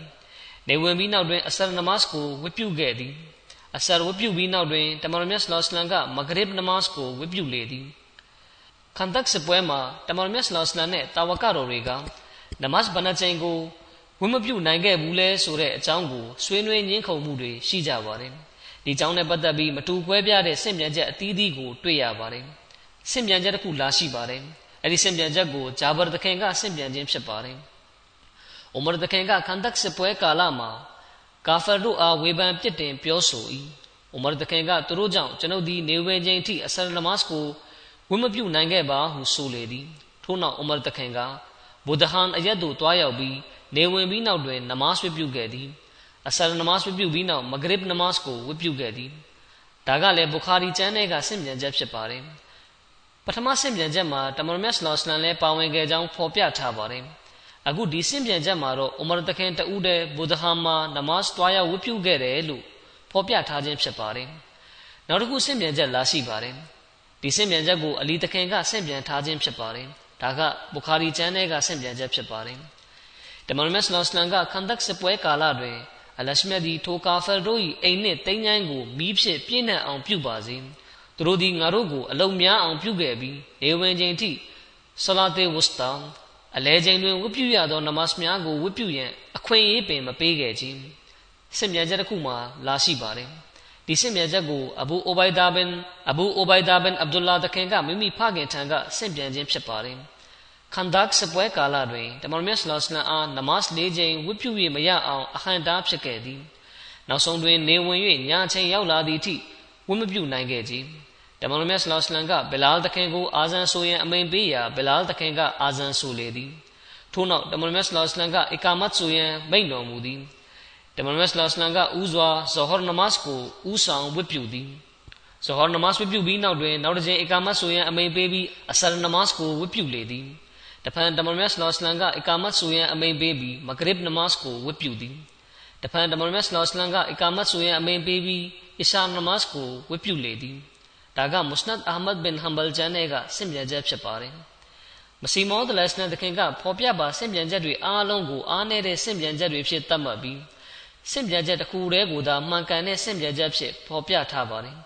နေဝင်ပြီးနောက်တွင်အဆရနမတ်ကိုဝတ်ပြုခဲ့သည်အဆရဝတ်ပြုပြီးနောက်တွင်တမန်တော်မြတ်ဆလောစလန်ကမဂရစ်နမတ်ကိုဝတ်ပြုလေသည်ခန္တက်စပွဲမှာတမန်တော်မြတ်ဆလောစလန်နဲ့တာဝကတော်တွေကနမတ်ဘဏ္ဍချိန်ကို ဝင်မပြုတ်နိုင်ခဲ့ဘူးလဲဆိုတဲ့အကြောင်းကိုဆွေးနွေးညှင်းခုန်မှုတွေရှိကြပါတယ်ဒီကြောင်းနဲ့ပတ်သက်ပြီးမတူကွဲပြားတဲ့စင့်ပြန်ချက်အသီးသီးကိုတွေ့ရပါတယ်စင့်ပြန်ချက်တစ်ခုလာရှိပါတယ်အဲ့ဒီစင့်ပြန်ချက်ကိုဂျာဘာတခင်ကစင့်ပြန်ခြင်းဖြစ်ပါတယ်အိုမာတခင်ကခန္ဒက်စပွဲကာလမှာကာဖာတို့အားဝေဖန်ပြစ်တင်ပြောဆို၏အိုမာတခင်ကသူတို့ကြောင့်ကျွန်ုပ်ဒီနေဝင်ခြင်းအထိအဆရနမတ်ကိုဝင်မပြုတ်နိုင်ခဲ့ပါဟုဆိုလေသည်ထို့နောက်အိုမာတခင်က ဘူဒဟန်အရက်သို့တွားရောက်ပြီးနေဝင်ပြီးနောက်တွင်နမတ်ဝတ်ပြုခဲ့သည်အဆရနမတ်ဝတ်ပြုပြီးနောက်မဂရစ်နမတ်ကိုဝတ်ပြုခဲ့သည်ဒါကလည်းဘူခါရီကျမ်းထဲကဆင့်ပြန်ချက်ဖြစ်ပါတယ်ပထမဆင့်ပြန်ချက်မှာတမန်မြတ်ဆလောစလန်လည်းပါဝင်ခဲ့ကြောင်းဖော်ပြထားပါတယ်အခုဒီဆင့်ပြန်ချက်မှာတော့အိုမာတခင်တူးတဲ့ဘူဒဟာမှာနမတ်တွားရောက်ဝတ်ပြုခဲ့တယ်လို့ဖော်ပြထားခြင်းဖြစ်ပါတယ်နောက်တစ်ခုဆင့်ပြန်ချက်လာရှိပါတယ်ဒီဆင့်ပြန်ချက်ကိုအလီတခင်ကဆင့်ပြန်ထားခြင်းဖြစ်ပါတယ် ဒါကဘူခါရီကျမ်းထဲကဆင့်ပြန်ချက်ဖြစ်ပါတယ်တမန်မက်ဆလောစလန်ကခန္ဒက်စပွဲကာလတွင်အလရှမြတ်ဒီထိုကာဖယ်တို့၏အိမ်နှင့်တိမ်ញိုင်းကိုမီးဖြင့်ပြည့်နှံ့အောင်ပြုပါစေသူတို့သည်ငါတို့ကိုအလုံးများအောင်ပြုခဲ့ပြီးနေဝင်ချိန်ထိဆလာတေဝစတာအလဲချိန်တွင်ဝတ်ပြုရသောနမတ်များကိုဝတ်ပြုရန်အခွင့်အရေးပင်မပေးခဲ့ခြင်းစင်မြန်ချက်တစ်ခုမှာလာရှိပါတယ် ဒီစင်မြန်ချက်ကိုအဘူအိုဘိုင်ဒါဘင်အဘူအိုဘိုင်ဒါဘင်အဗ်ဒူလာတခင်ကမိမိဖခင်ထံကစင်ပြန်ခြင်းဖြစ်ပါတယ်ခန္ဒက်စပွဲကာလတွင်တမန်မြတ်ဆလောစလန်အားနမတ်၄ချိန်ဝတ်ပြု၍မရအောင်အဟန်တားဖြစ်ခဲ့သည်နောက်ဆုံးတွင်နေဝင်၍ညချိန်ရောက်လာသည့်အထိဝတ်မပြုနိုင်ခဲ့ခြင်းတမန်တော်မြတ်ဆလောစလန်ကဘလာလ်တခင်ကိုအာဇန်ဆိုရန်အမိန်ပေးရာဘလာလ်တခင်ကအာဇန်ဆိုလေသည်ထို့နောက်တမန်တော်မြတ်ဆလောစလန်ကအီကာမတ်ဆိုရန်မိန့်တော်မူသည် တမန်တော်မြတ်ဆလောစလန်ကဥစွာဇဟောနမတ်ကိုဥဆောင်ဝတ်ပြုသည်ဇဟောနမတ်ဝတ်ပြုပြီးနောက်တွင်နောက်တစ်ကြိမ်အီကာမတ်ဆိုရန်အမိန်ပေးပြီးအဆရနမတ်ကိုဝတ်ပြုလေသည်တဖန်တမန်တော်မြတ်ဆလောစလန်ကအီကာမတ်ဆိုရန်အမိန်ပေးပြီးမဂရစ်နမတ်ကိုဝတ်ပြုသည်တဖန်တမန်တော်မြတ်ဆလောစလန်ကအီကာမတ်ဆိုရန်အမိန်ပေးပြီးအီရှာနမတ်ကိုဝတ်ပြုလေသည်ဒါကမုစနတ်အာမတ်ဘင်ဟမ်ဘလ်ဂျန်ရဲ့ကဆင့်ပြန်ချက်ဖြစ်ပါတယ်မစီမောဒလက်စနတ်တခင်ကဖော်ပြပါဆင့်ပြန်ချက်တွေအားလုံးကိုအားနေတဲ့ဆင့်ပြန်ချက်တွေဖြစ်သတ်မှတ်ပြီး ဆင့်ပြန်ချက်တစ်ခုတည်းကိုသာမှန်ကန်တဲ့ဆင့်ပြန်ချက်ဖြစ်ဖော်ပြထားပါတယ်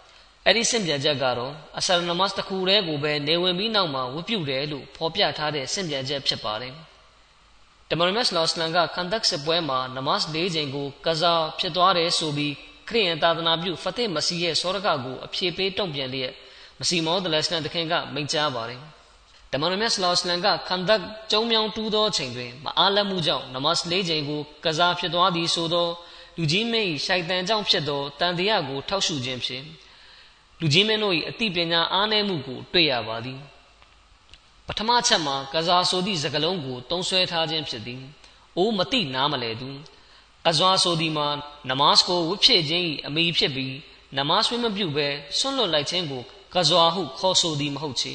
အဲ့ဒီဆင့်ပြန်ချက်ကတော့အဆရနမတ်တစ်ခုတည်းကိုပဲနေဝင်ပြီးနောက်မှာဝတ်ပြုတယ်လို့ဖော်ပြထားတဲ့ဆင့်ပြန်ချက်ဖြစ်ပါတယ်တမန်မတ်လောစလန်ကခန္ဒက်စပွဲမှာနမတ်၄ချိန်ကိုကစားဖြစ်သွားတယ်ဆိုပြီးခရိယန်သာသနာပြုဖတ်မစီရဲ့စောရကကိုအဖြေပေးတုံ့ပြန်လျက်မစီမောဒလက်စလန်တခင်ကမိန့်ကြားပါတယ်တမန်တော်မြတ်ဆလောစလန်ကခန္ဒတ်ကျုံမြောင်တူးသောချိန်တွင်မအားလက်မှုကြောင့်နမတ်လေးချိန်ကိုကစားဖြစ်သွားသည်ဆိုသော လူကြီးမင်း၏ရှိုက်တန်ကြောင့်ဖြစ်သောတန်တရားကို ထောက်ရှုခြင်းဖြင့်လူကြီးမင်းတို့၏အသိပညာအားနည်းမှုကို တွေ့ရပါသည်ပထမချက်မှာကစားဆိုသည့်စကားလုံးကိုတုံးဆွဲထားခြင်းဖြစ်သည်အိုးမတိနားမလဲသူအဇွာဆိုဒီမှာနမတ်ကိုဝတ်ဖြစ်ခြင်း၏အမိဖြစ်ပြီးနမတ်ဝတ်မပြုဘဲဆွန့်လွတ်လိုက်ခြင်းကိုကဇွာဟုခေါ်ဆိုသည်မဟုတ်ချေ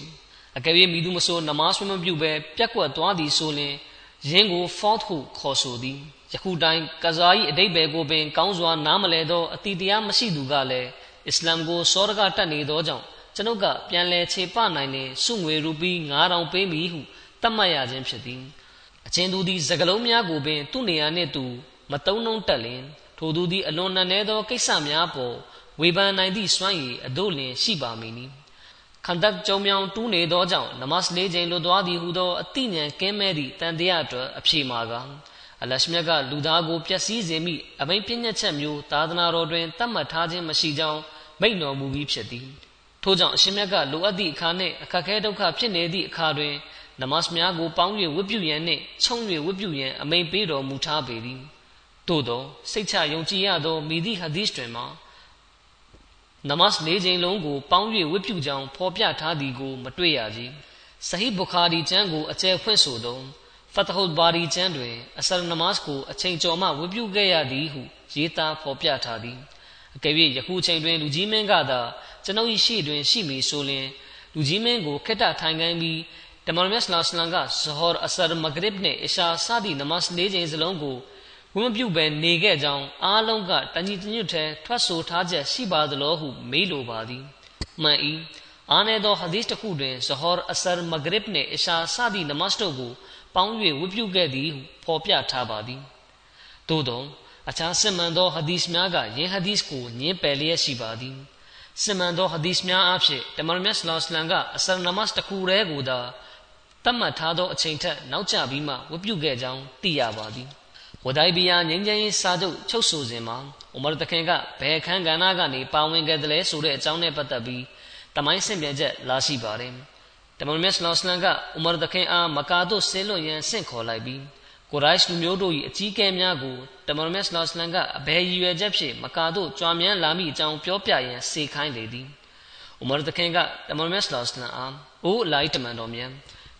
အကယ်၍မိသူမဆိုနမတ်ဝတ်မပြုဘဲပြက်ကွက်သွားသည်ဆိုလျှင်ယင်းကို fault ဟုခေါ်ဆိုသည် ယခုတိုင်းကဇာ၏အတိတ်ဘယ်ကိုပင် ကောင်းစွာနားမလဲသောအတိတရားမရှိသူကလည်းအစ္စလာမ်ကိုစောရကတတ်နေသောကြောင့်ကျွန်ုပ်ကပြန်လဲခြေပနိုင်နေစုငွေရူပီ9000ပေးမည်ဟုတတ်မှတ်ရခြင်းဖြစ်သည်အချင်းသူသည်စကလုံးများကိုပင် သူ့နေရာနှင့်သူမတုံးနှုံးတက်လင်ထိုသူသည်အလွန်နက်နဲသောကိစ္စများပေါ်ဝေဖန်နိုင်သည့်စွမ်းရည်အတို့လင်ရှိပါမည်နီခန္ဓာကြုံမြောင်တူးနေသောကြောင့်နမတ်လေးချိန်လွတ်သွားသည်ဟုသောအတိညာကင်းမဲ့သည့်တန်တရားအတွက်အဖြေမှာက အလရှမြတ်ကလူသားကိုပျက်စီးစေမိအမိန်ပြညတ်ချက်မျိုးသာသနာတော်တွင်တတ်မှတ်ထားခြင်းမရှိကြောင်းမိန့်တော်မူပြီးဖြစ်သည်ထို့ကြောင့်အရှင်မြတ်ကလိုအပ်သည့်အခါနှင့်အခက်ခဲဒုက္ခဖြစ်နေသည့်အခါတွင်နမတ်များကိုပေါင်း၍ဝတ်ပြုရန်နှင့်ခြုံ၍ဝတ်ပြုရန်အမိန်ပေးတော်မူထားပေသည်သို့သောစိတ်ချယုံကြည်ရသောမိသည့်ဟာဒီစ်တွင်မှာနမတ်၄ချိန်လုံးကိုပေါင်း၍ဝတ်ပြုကြောင်းဖော်ပြထားသည်ကိုမတွေ့ရကြ။ဆဟီဘူခါရီကျမ်းကိုအကျယ်ဖွင့်ဆိုသော ဖတ်ဟူဘာရီကျမ်းတွင်အဆရနမတ်ကိုအချိန်ကျော်မှဝတ်ပြုခဲ့ရသည်ဟုရေးသားဖော်ပြထားသည်။အကယ်၍ယခုချိန်တွင်လူကြီးမင်းကသာကျွန်ုပ်၏ရှေ့တွင်ရှိမည်ဆိုလျှင်လူကြီးမင်းကိုခက်တာထိုင်ခိုင်းပြီးတမန်မြတ်ဆလာစလမ်ကဇဟောအဆရမဂရစ်နှင့်အရှာစသည့်နမတ်၄ချိန်စလုံးကိုဝမပြုတ်ပဲနေခဲ့ကြောင်းအားလုံးကတညီတညွတ်ထဲထွက်ဆိုထားချက်ရှိပါသလိုဟုမေးလိုပါသည်မှန်၏အာနေသောဟာဒီစ်တစ်ခုတွင်ဇဟောအဆာမဂရစ်နှင့်အရှာစသည့်နမတ်တို့ကို ပေါင်း၍ဝတ်ပြုခဲ့သည်ဟုဖော်ပြထားပါသည်သို့သောအခြားစစ်မှန်သောဟာဒီစ်များကယင်းဟာဒီစ်ကိုညင်းပယ်လျက်ရှိပါသည်စစ်မှန်သောဟာဒီစ်များအဖြစ်တမန်မြတ်ဆလောစလန်ကအဆာနမတ်တစ်ခုတည်းကိုသာတတ်မှတ်ထားသောအချိန်ထက်နောက်ကျပြီးမှဝတ်ပြုခဲ့ကြောင်းသိရပါသည်ဝဒိုင်ဘီယာငြိမ်းချမ်းရေးစာချုပ်ချုပ်ဆိုစဉ်မှာဥမာတခင်ကဘယ်ခန်းကဏ္ဍကနေပါဝင်ခဲ့တယ်လဲဆိုတဲ့အကြောင်းနဲ့ပတ်သက်ပြီးတမိုင်းဆင့်ပြန်ချက်လာရှိပါတယ် တမန်မြတ်ဆလောစလမ်ကဥမာတခင်အားမကာတို့ဆင်းလွတ်ရန်ဆင့်ခေါ်လိုက်ပြီးကိုရိုက်လူမျိုးတို့၏အကြီးအကဲများကိုတမန်မြတ်ဆလောစလမ်ကအဘယ်ရည်ရွယ်ချက်ဖြင့်မကာတို့ကြွားမြန်းလာမိအကြောင်းပြောပြရန်စေခိုင်းလေသည်ဥမာတခင်ကတမန်မြတ်ဆလောစလမ်အားအိုးလိုက်တမန်တော်မြတ်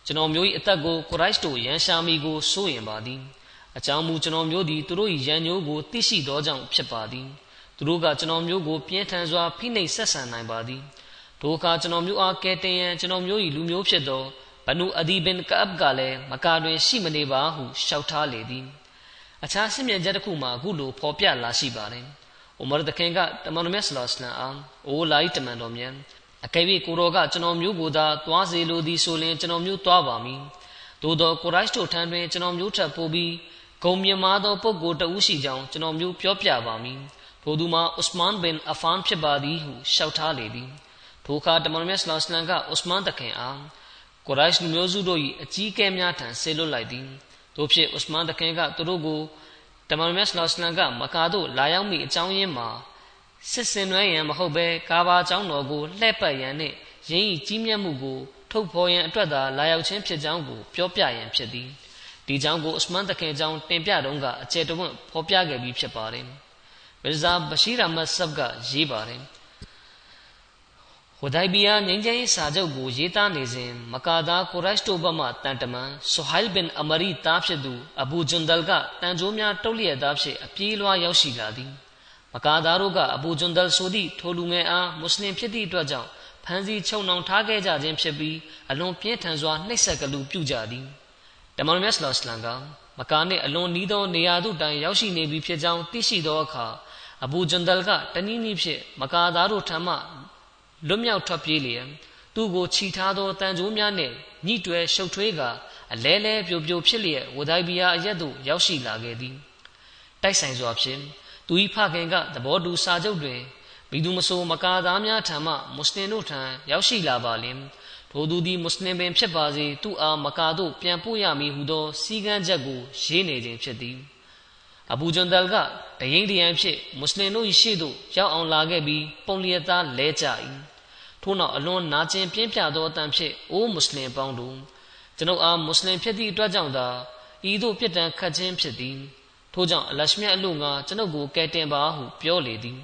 ကျွန်တော်မျိုး၏အသက်ကိုကိုရိုက်တို့ရန်ရှာမိကိုစိုးရင်ပါသည်အကြောင်းမူကျွန်တော်မျိုးသည်သူတို့၏ရန်ညိုးကိုသိရှိသောကြောင့်ဖြစ်ပါသည်သူတို့ကကျွန်တော်မျိုးကိုပြင်းထန်စွာဖိနှိပ်ဆက်ဆံနိုင်ပါသည် ဒိုအခါကျွန်တော်မျိုးအားကဲတင်ရန်ကျွန်တော်မျိုး၏လူမျိုးဖြစ်သောဘနူအဒီဘင်ကပ်ကလည်းမကာတွင်ရှိမနေပါဟုလျှောက်ထားလေသည်အခြားဆင့်မြင်ချက်တစ်ခုမှာအခုလိုဖော်ပြလာရှိပါတယ်။ဥမာတခင်ကတမန်တော်မြတ်ဆလောစလမ်အားအိုးလိုက်တမန်တော်မြတ်အကယ်၍ကိုတော်ကကျွန်တော်မျိုးကိုသာသွားစေလိုသည်ဆိုရင်ကျွန်တော်မျိုးသွားပါမည်။သို့သောကိုရိုက်တို့ထံတွင်ကျွန်တော်မျိုးထပ်ပို့ပြီးဂုံမြမာသောပုဂ္ဂိုလ်တဦးရှိကြောင်းကျွန်တော်မျိုးပြောပြပါမည်။ထိုသူမှာဥစမန်ဘင်အဖန်ဖြစ်ပါသည်ဟုလျှောက်ထားလေသည်။ ထိုအခါတမန်တော်မြတ်ဆလောလ္လဟ်အလัยဟိဝါစလမ်ကအစ္စမန်တခင်အားကုရိုက်မျိုးစုတို့၏အကြီးအကဲများထံဆေလွတ်လိုက်သည်တို့ဖြင့်အစ္စမန်တခင်ကသူတို့ကိုတမန်တော်မြတ်ဆလောလ္လဟ်အလัยဟိဝါစလမ်ကမကာသို့လာရောက်မိအကြောင်းရင်းမှာစစ်စင်နွှဲရန်မဟုတ်ဘဲကာဘာကျောင်းတော်ကိုလှည့်ပတ်ရန်နှင့်ရင်း၏ကြီးမြတ်မှုကိုထုတ်ဖော်ရန်အတွက်သာလာရောက်ခြင်းဖြစ်ကြောင်းကိုပြောပြရန်ဖြစ်သည်ဒီကြောင့်ကိုအစ္စမန်တခင်ကြောင့်တင်ပြတော့ကအကျယ်တဝင့်ဖော်ပြခဲ့ပြီးဖြစ်ပါတယ်မစ္စတာဘရှိရာမတ်ဆပ်ကရေးပါတယ် ဟိုဒိုင်ဘီယာငိမ့်ချမ်းစာချုပ်ကိုရေးသားနေစဉ်မကာဒါကိုရိုက်တိုဘမတန်တမန်ဆိုဟိုင်ဘင်အမရီတားဖြစ်သူအဘူဂျွန်ဒယ်ကတန်ကြိုးများတုတ်လျက်သားဖြစ်အပြေးလွှားရောက်ရှိလာသည်မကာဒါတို့ကအဘူဂျွန်ဒယ်ဆိုသည့်ထိုလူငယ်အားမွတ်စလင်ဖြစ်သည့်အတွက်ကြောင့်ဖမ်းဆီးချုပ်နှောင်ထားခဲ့ကြခြင်းဖြစ်ပြီးအလွန်ပြင်းထန်စွာနှိပ်စက်ကလူပြုကြသည်တမန်မြတ်ဆလောစလမ်ကမကာနှင့်အလွန်နီးသောနေရာသို့တိုင်ရောက်ရှိနေပြီဖြစ်ကြောင်းသိရှိသောအခါအဘူဂျွန်ဒယ်ကတနည်းနည်းဖြင့်မကာသားတို့ထံမှ လွတ်မြောက်ထွက်ပြေးလျက်သူ့ကိုခြိထားသောတန်ကြိုးများနှင့်ညှိတွဲရှုပ်ထွေးကအလဲလဲပြိုပြိုဖြစ်လျက်ဝဒိုင်ဘီယာအရက်သို့ရောက်ရှိလာခဲ့သည်တိုက်ဆိုင်စွာဖြင့်သူ၏ဖခင်ကသဘောတူစာချုပ်တွင်မိသူမဆိုမကာသားများထံမှမွတ်စလင်တို့ထံရောက်ရှိလာပါလျင်ထိုသူသည်မွတ်စလင်ပင်ဖြစ်ပါစေသူ့အားမကာသို့ပြန်ပို့ရမည်ဟုသောစီကံချက်ကိုရေးနေခြင်းဖြစ်သည်အဘူဂျွန်ဒယ်ကတရင်တရန်ဖြစ်မွတ်စလင်တို့၏ရှေ့သို့ရောက်အောင်လာခဲ့ပြီးပုံလျက်သားလဲကြ၏ ထို့နောက်အလွန်နာကျင်ပြင်းပြသောအတန်ဖြင့်အိုးမွတ်စလင်ပေါင်းတို့ကျွန်ုပ်အားမွတ်စလင်ဖြစ်သည့်အတွက်ကြောင့်သာဤသို့ပြစ်ဒဏ်ခတ်ခြင်းဖြစ်သည်ထို့ကြောင့်အလရှမြတ်အလို့ငါကျွန်ုပ်ကိုကယ်တင်ပါဟုပြောလေသည်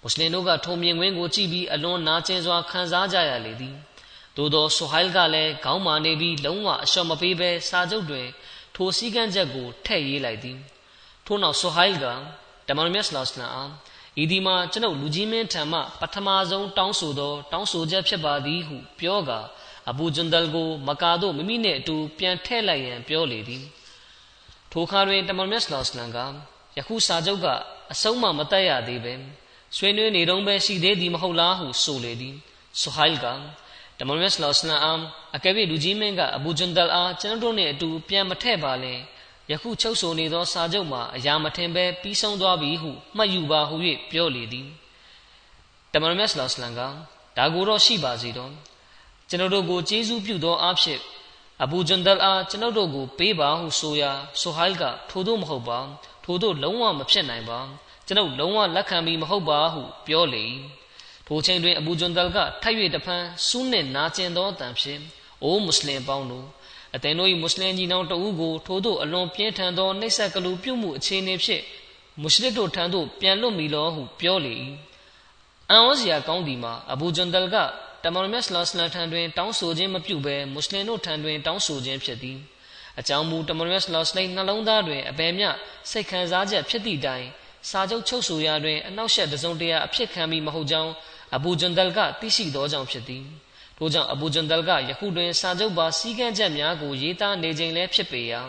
မွတ်စလင်တို့ကထုံမြင်ကွင်းကိုကြည့်ပြီးအလွန်နာကျင်စွာခံစားကြရလေသည်သို့သောဆိုဟိုင်ကလည်းခေါင်းမာနေပြီးလုံးဝအလျှော်မပေးဘဲစာချုပ်တွင်ထိုစည်းကမ်းချက်ကိုထည့်ရေးလိုက်သည်ထို့နောက်ဆိုဟိုင်ကတမန်မြတ်ဆလောစလမ်အား ဤဒီမှာကျွန်ုပ်လူကြီးမင်းထံမှပထမဆုံးတောင်းဆိုသော တောင်းဆိုချက်ဖြစ်ပါသည်ဟုပြောကာအဘူဂျွန်ဒယ်ကို မကာတို့မိမိနှင့်အတူပြန်ထည့်လိုက်ရန်ပြောလေသည်ထိုခါတွင်တမန်မြတ်ဆလောစလမ်ကယခုစာချုပ်ကအဆုံးမမတက်ရသေးပဲဆွေးနွေးနေတော့ပဲရှိသေးသည်မဟုတ်လားဟုဆိုလေသည်ဆိုဟိုင်ကတမန်မြတ်ဆလောစလမ်အမ်အကယ်၍လူကြီးမင်းကအဘူဂျွန်ဒယ်အားကျွန်တော်တို့နှင့်အတူပြန်မထည့်ပါလဲ ယခုချုပ်ဆိုနေသောစာချုပ်မှာအရာမထင်ပဲပြီးဆုံးသွားပြီဟုမှတ်ယူပါဟု၍ပြောလေသည်တမန်မြတ်ဆလောစလမ်ကဒါကိုတော့ရှိပါစေတော့ကျွန်တော်တို့ကိုကျေးဇူးပြုသောအဖြစ်အဘူဂျန်ဒယ်အားကျွန်တော်တို့ကိုပေးပါဟုဆိုရာဆိုဟိုင်ကထို့သို့မဟုတ်ပါထို့သို့လုံးဝမဖြစ်နိုင်ပါကျွန်ုပ်လုံးဝလက်ခံပြီးမဟုတ်ပါဟုပြောလေထိုချိန်တွင်အဘူဂျန်ဒယ်ကထိုက်၍တဖန်စူးနှင့်နာကျင်သောအတန်ဖြင့်အိုးမွတ်စလင်ပေါင်းတို့ အသင်တို့၏မွတ်စလင်ကြီးနောင်တဦးကိုထို့သို့အလွန်ပြင်းထန်သောနှိပ်စက်ကလူပြုမှုအခြေအနေဖြင့်မွတ်စလစ်တို့ထံသို့ပြန်လွတ်မီလောဟုပြောလေ၏အန်ဩစရာကောင်းသည်မှာအဘူဂျွန်ဒယ်ကတမန်တော်မြတ်ဆလောစလန်ထံတွင်တောင်းဆိုခြင်းမပြုဘဲမွတ်စလင်တို့ထံတွင်တောင်းဆိုခြင်းဖြစ်သည်အကြောင်းမူတမန်တော်မြတ်ဆလောစလိနှလုံးသားတွင်အဘယ်မျှစိတ်ခံစားချက်ဖြစ်သည့်တိုင်စာချုပ်ချုပ်ဆိုရာတွင်အနောက်ရှက်တစုံတရာအဖြစ်ခံပြီးမဟုတ်ကြောင်းအဘူဂျွန်ဒယ်ကသိရှိသောကြောင့်ဖြစ်သည် ထို့ကြောင့်အဘူဂျန်ဒယ်ကယခုတွင်စာချုပ်ပါစည်းကမ်းချက်များကိုရေးသားနေခြင်းလည်းဖြစ်ပေရာ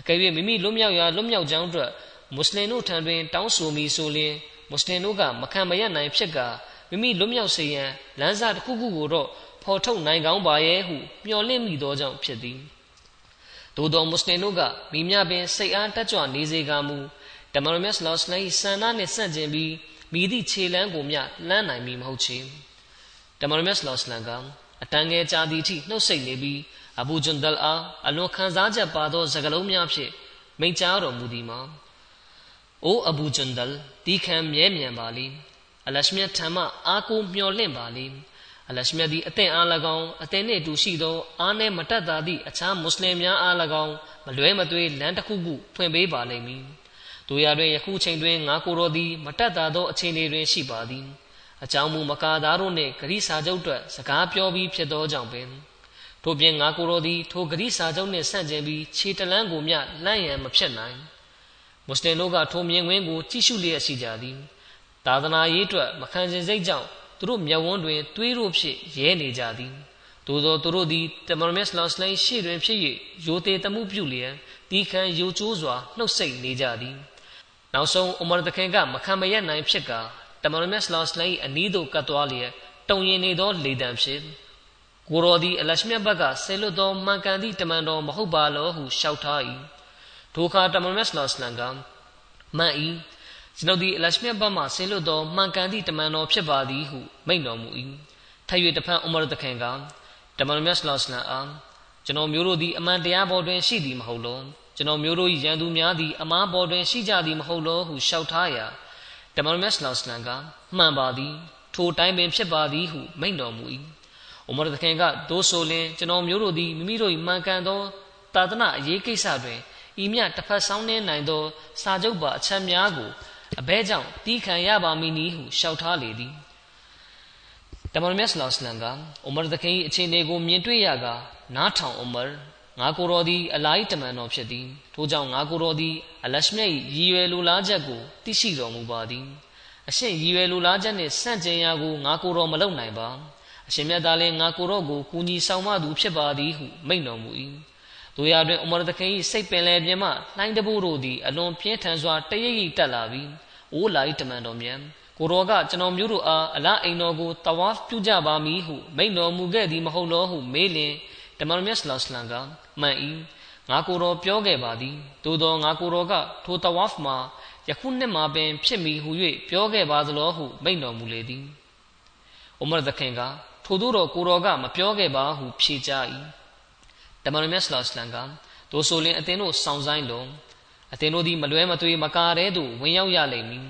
အကယ်၍မိမိလွတ်မြောက်ရာလွတ်မြောက်ကြောင်းအတွက်မွတ်စလင်တို့ထံတွင်တောင်းဆိုမိဆိုလျှင်မွတ်စလင်တို့ကမခံမရနိုင်ဖြစ်ကာမိမိလွတ်မြောက်စေရန်လမ်းစာတစ်ခုခုကိုတော့ဖော်ထုတ်နိုင်ကောင်းပါရဲ့ဟုမျှော်လင့်မိသောကြောင့်ဖြစ်သည်သို့သောမွတ်စလင်တို့ကမိမြပင်စိတ်အားတက်ကြွနေစေကမူတမန်တော်မြတ်ဆလောစလန်၏ဆန္ဒနှင့်ဆန့်ကျင်ပြီးမိသည့်ခြေလမ်းကိုမျှလမ်းနိုင်မည်မဟုတ်ချေတမန်တော်မြတ်ဆလောစလန်က အတန်ငယ်ကြာသည့်အထိနှုတ်ဆက်နေပြီးအဘူဂျွန်ဒယ်အားအလွန်ခံစားချက်ပါသောစကားလုံးများဖြင့်မိန့်ကြားတော်မူသည်မှာအိုးအဘူဂျွန်ဒယ်ဒီခံမြဲမြံပါလိအလရှမြတ်ထံမှအာကိုမျှော်လင့်ပါလိအလရှမြတ်သည်အသင်အား၎င်းအသင်နှင့်အတူရှိသောအားနည်းမတတ်သာသည့်အခြားမွတ်စလင်များအား၎င်းမလွဲမသွေလမ်းတစ်ခုခုဖွင့်ပေးပါလိမ့်မည်တို့ရတွင်ယခုချိန်တွင်ငါကိုယ်တော်သည်မတတ်သာသောအခြေအနေတွင်ရှိပါသည် အကြောင်းမူမကာသားတို့နှင့်ဂရိစာချုပ်အတွက်စကားပြောပြီးဖြစ်သောကြောင့်ပင်ထို့ပြင်ငါကိုယ်တော်သည်ထိုဂရိစာချုပ်နှင့်ဆန့်ကျင်ပြီးခြေတလန်းကိုမျှလန့်ရန်မဖြစ်နိုင်မွတ်စလင်တို့ကထိုမြင်ကွင်းကိုကြည့်ရှုလျက်ရှိကြသည်သာသနာရေးအတွက်မခံစဉ်စိတ်ကြောင့်သူတို့မျက်ဝန်းတွင်သွေးတို့ဖြစ်ရဲနေကြသည်သို့သောသူတို့သည်တမန်မက်စလော့စလိုင်းရှေ့တွင်ဖြစ်၍ယိုသေးတမှုပြုလျက်တီခံယိုကျိုးစွာနှုတ်ဆက်နေကြသည်နောက်ဆုံးအူမာတခင်ကမခံမရနိုင်ဖြစ်ကာ တမန်မက်စလော့စလိုင်းအနီးသို့ကတ်သွားလျက်တုံရင်နေသောလေတံဖြစ်ကိုရောသည်အလရှမြတ်ဘက်ကဆဲလွတ်သောမှန်ကန်သည့်တမန်တော်မဟုတ်ပါလောဟုလျှောက်ထား၏ထိုအခါတမန်မက်စလော့စလန်ကမှန်၏ကျွန်ုပ်သည်အလရှမြတ်ဘက်မှဆဲလွတ်သောမှန်ကန်သည့်တမန်တော်ဖြစ်ပါသည်ဟုမိန့်တော်မူ၏ထပ်၍တဖန်အူမာတခင်ကတမန်မြတ်ဆလောစလန်အားကျွန်တော်မျိုးတို့သည်အမှန်တရားပေါ်တွင်ရှိသည်မဟုတ်လောကျွန်တော်မျိုးတို့၏ရန်သူများသည်အမှားပေါ်တွင်ရှိကြသည်မဟုတ်လောဟုလျှောက်ထားရာ တမန်မြတ်ဆလောစလန်ကမှန်ပါသည်ထိုတိုင်းပင်ဖြစ်ပါသည်ဟုမိန့်တော်မူ၏အိုမာသခင်ကဒိုးဆိုလင်ကျွန်တော်မျိုးတို့သည်မိမိတို့၏မှန်ကန်သောတာသနာအရေးကိစ္စတွင်ဤမြတစ်ဖက်ဆောင်းနေနိုင်သော စာချုပ်ပါအချက်များကိုအဘဲကြောင့်တီးခံရပါမည်နည်းဟုလျှောက်ထားလေသည်တမန်မြတ်ဆလောစလန်ကအူမာသခင်၏အခြေအနေကိုမြင်တွေ့ရကနားထောင်အူမာ ငါကိုယ်တော်သည် အလာဟ်တမန်တော်ဖြစ်သည်ထို့ကြောင့်ငါကိုယ်တော်သည် အလရှမြတ်၏ရည်ရွယ်လိုလားချက်ကိုသိရှိတော်မူပါသည်အရှင်ရည်ရွယ်လိုလားချက်နှင့်ဆန့်ကျင်ရာကိုငါကိုယ်တော်မလုပ်နိုင်ပါအရှင်မြတ်သားလည်းငါကိုယ်တော်ကိုကူညီဆောင်မသူဖြစ်ပါသည်ဟုမိန့်တော်မူ၏တို့ရတွင်အူမာသခင်၏စိတ်ပင်လယ်ပြင်မှလှိုင်းတဘိုးတို့သည်အလွန်ပြင်းထန်စွာတရိပ်ရိပ်တက်လာပြီးအိုးလာ၏တမန်တော်မြတ်ကိုတော်ကကျွန်တော်မျိုးတို့အားအလားအိမ်တော်ကိုတဝါပြုကြပါမည်ဟုမိန့်တော်မူခဲ့သည်မဟုတ်လောဟုမေးလျင် တမန်မြတ်ဆလောစလန်ကမှန်၏ငါကိုတော်ပြောခဲ့ပါသည်သို့သောငါကိုတော်ကထိုတဝါဖ်မှာယခုနှစ်မှာပင် ဖြစ်မည်ဟု၍ပြောခဲ့ပါသလောဟုမိန့်တော်မူလေသည်ဥမရသခင်ကထို့သောတော်ကိုတော်ကမပြောခဲ့ပါဟုဖြေကြ၏တမန်မြတ်ဆလောစလန်ကတို့ဆိုလင်အသင်တို့စောင့်ဆိုင်လုံးအသင်တို့သည်မလွဲမသွေမကာတဲ့သို့ဝင်ရောက်ရလိမ့်မည်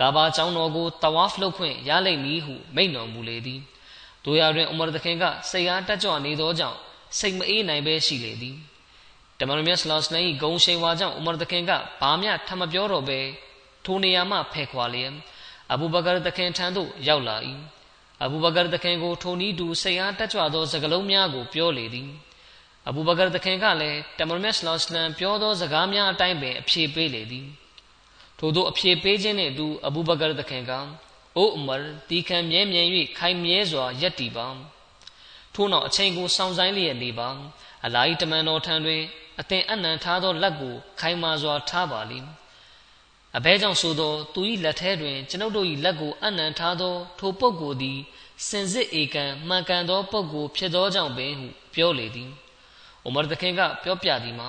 ကာဘာကျောင်းတော်ကိုတဝါဖ်လုပ်ခွင့်ရလိမ့်မည်ဟုမိန့်တော်မူလေသည်တို့ရတွင်အမရသခင်ကစိတ်အားတက်ကြွနေသောကြောင့် စိတ်မအေးနိုင်ပဲရှိလေသည်တမန်တော်မြတ်ဆလောစလန်၏ဂုံရှိန်ဝါကြောင့်အမရသခင်ကဘာမျှထမပြောတော့ပဲထိုနေရာမှဖယ်ခွာလျက်အဘူဘကာသခင်ထံသို့ရောက်လာ၏အဘူဘကာသခင်ကိုထိုနည်းတူစိတ်အားတက်ကြွသောစကားလုံးများကိုပြောလေသည်အဘူဘကာသခင်ကလည်းတမန်တော်မြတ်ဆလောစလန်ပြောသောစကားများအတိုင်းပင်အဖြေပေးလေသည်ထို့သောအဖြေပေးခြင်းနှင့်အတူအဘူဘကာသခင်ကအိုအမရတီခံမြဲမြဲ၍ခိုင်မြဲစွာယက်တည်ပါ ထို့နောက်အချိန်ကိုစောင့်ဆိုင်လျက်နေပါအလာဟီတမန်တော်ထံတွင်အသင်အနံထားသောလက်ကိုခိုင်မာစွာထားပါလိမ့်အဘဲကြောင့်ဆိုသောသူ၏လက်ထဲတွင်ကျွန်ုပ်တို့၏လက်ကိုအနံထားသော ထိုပုဂ္ဂိုလ်သည်စင်စစ်ဧကံမှန်ကန်သောပုဂ္ဂိုလ်ဖြစ်သောကြောင့်ပင်ဟုပြောလေသည်။အိုမာသခင်ကပြောပြသည်မှာ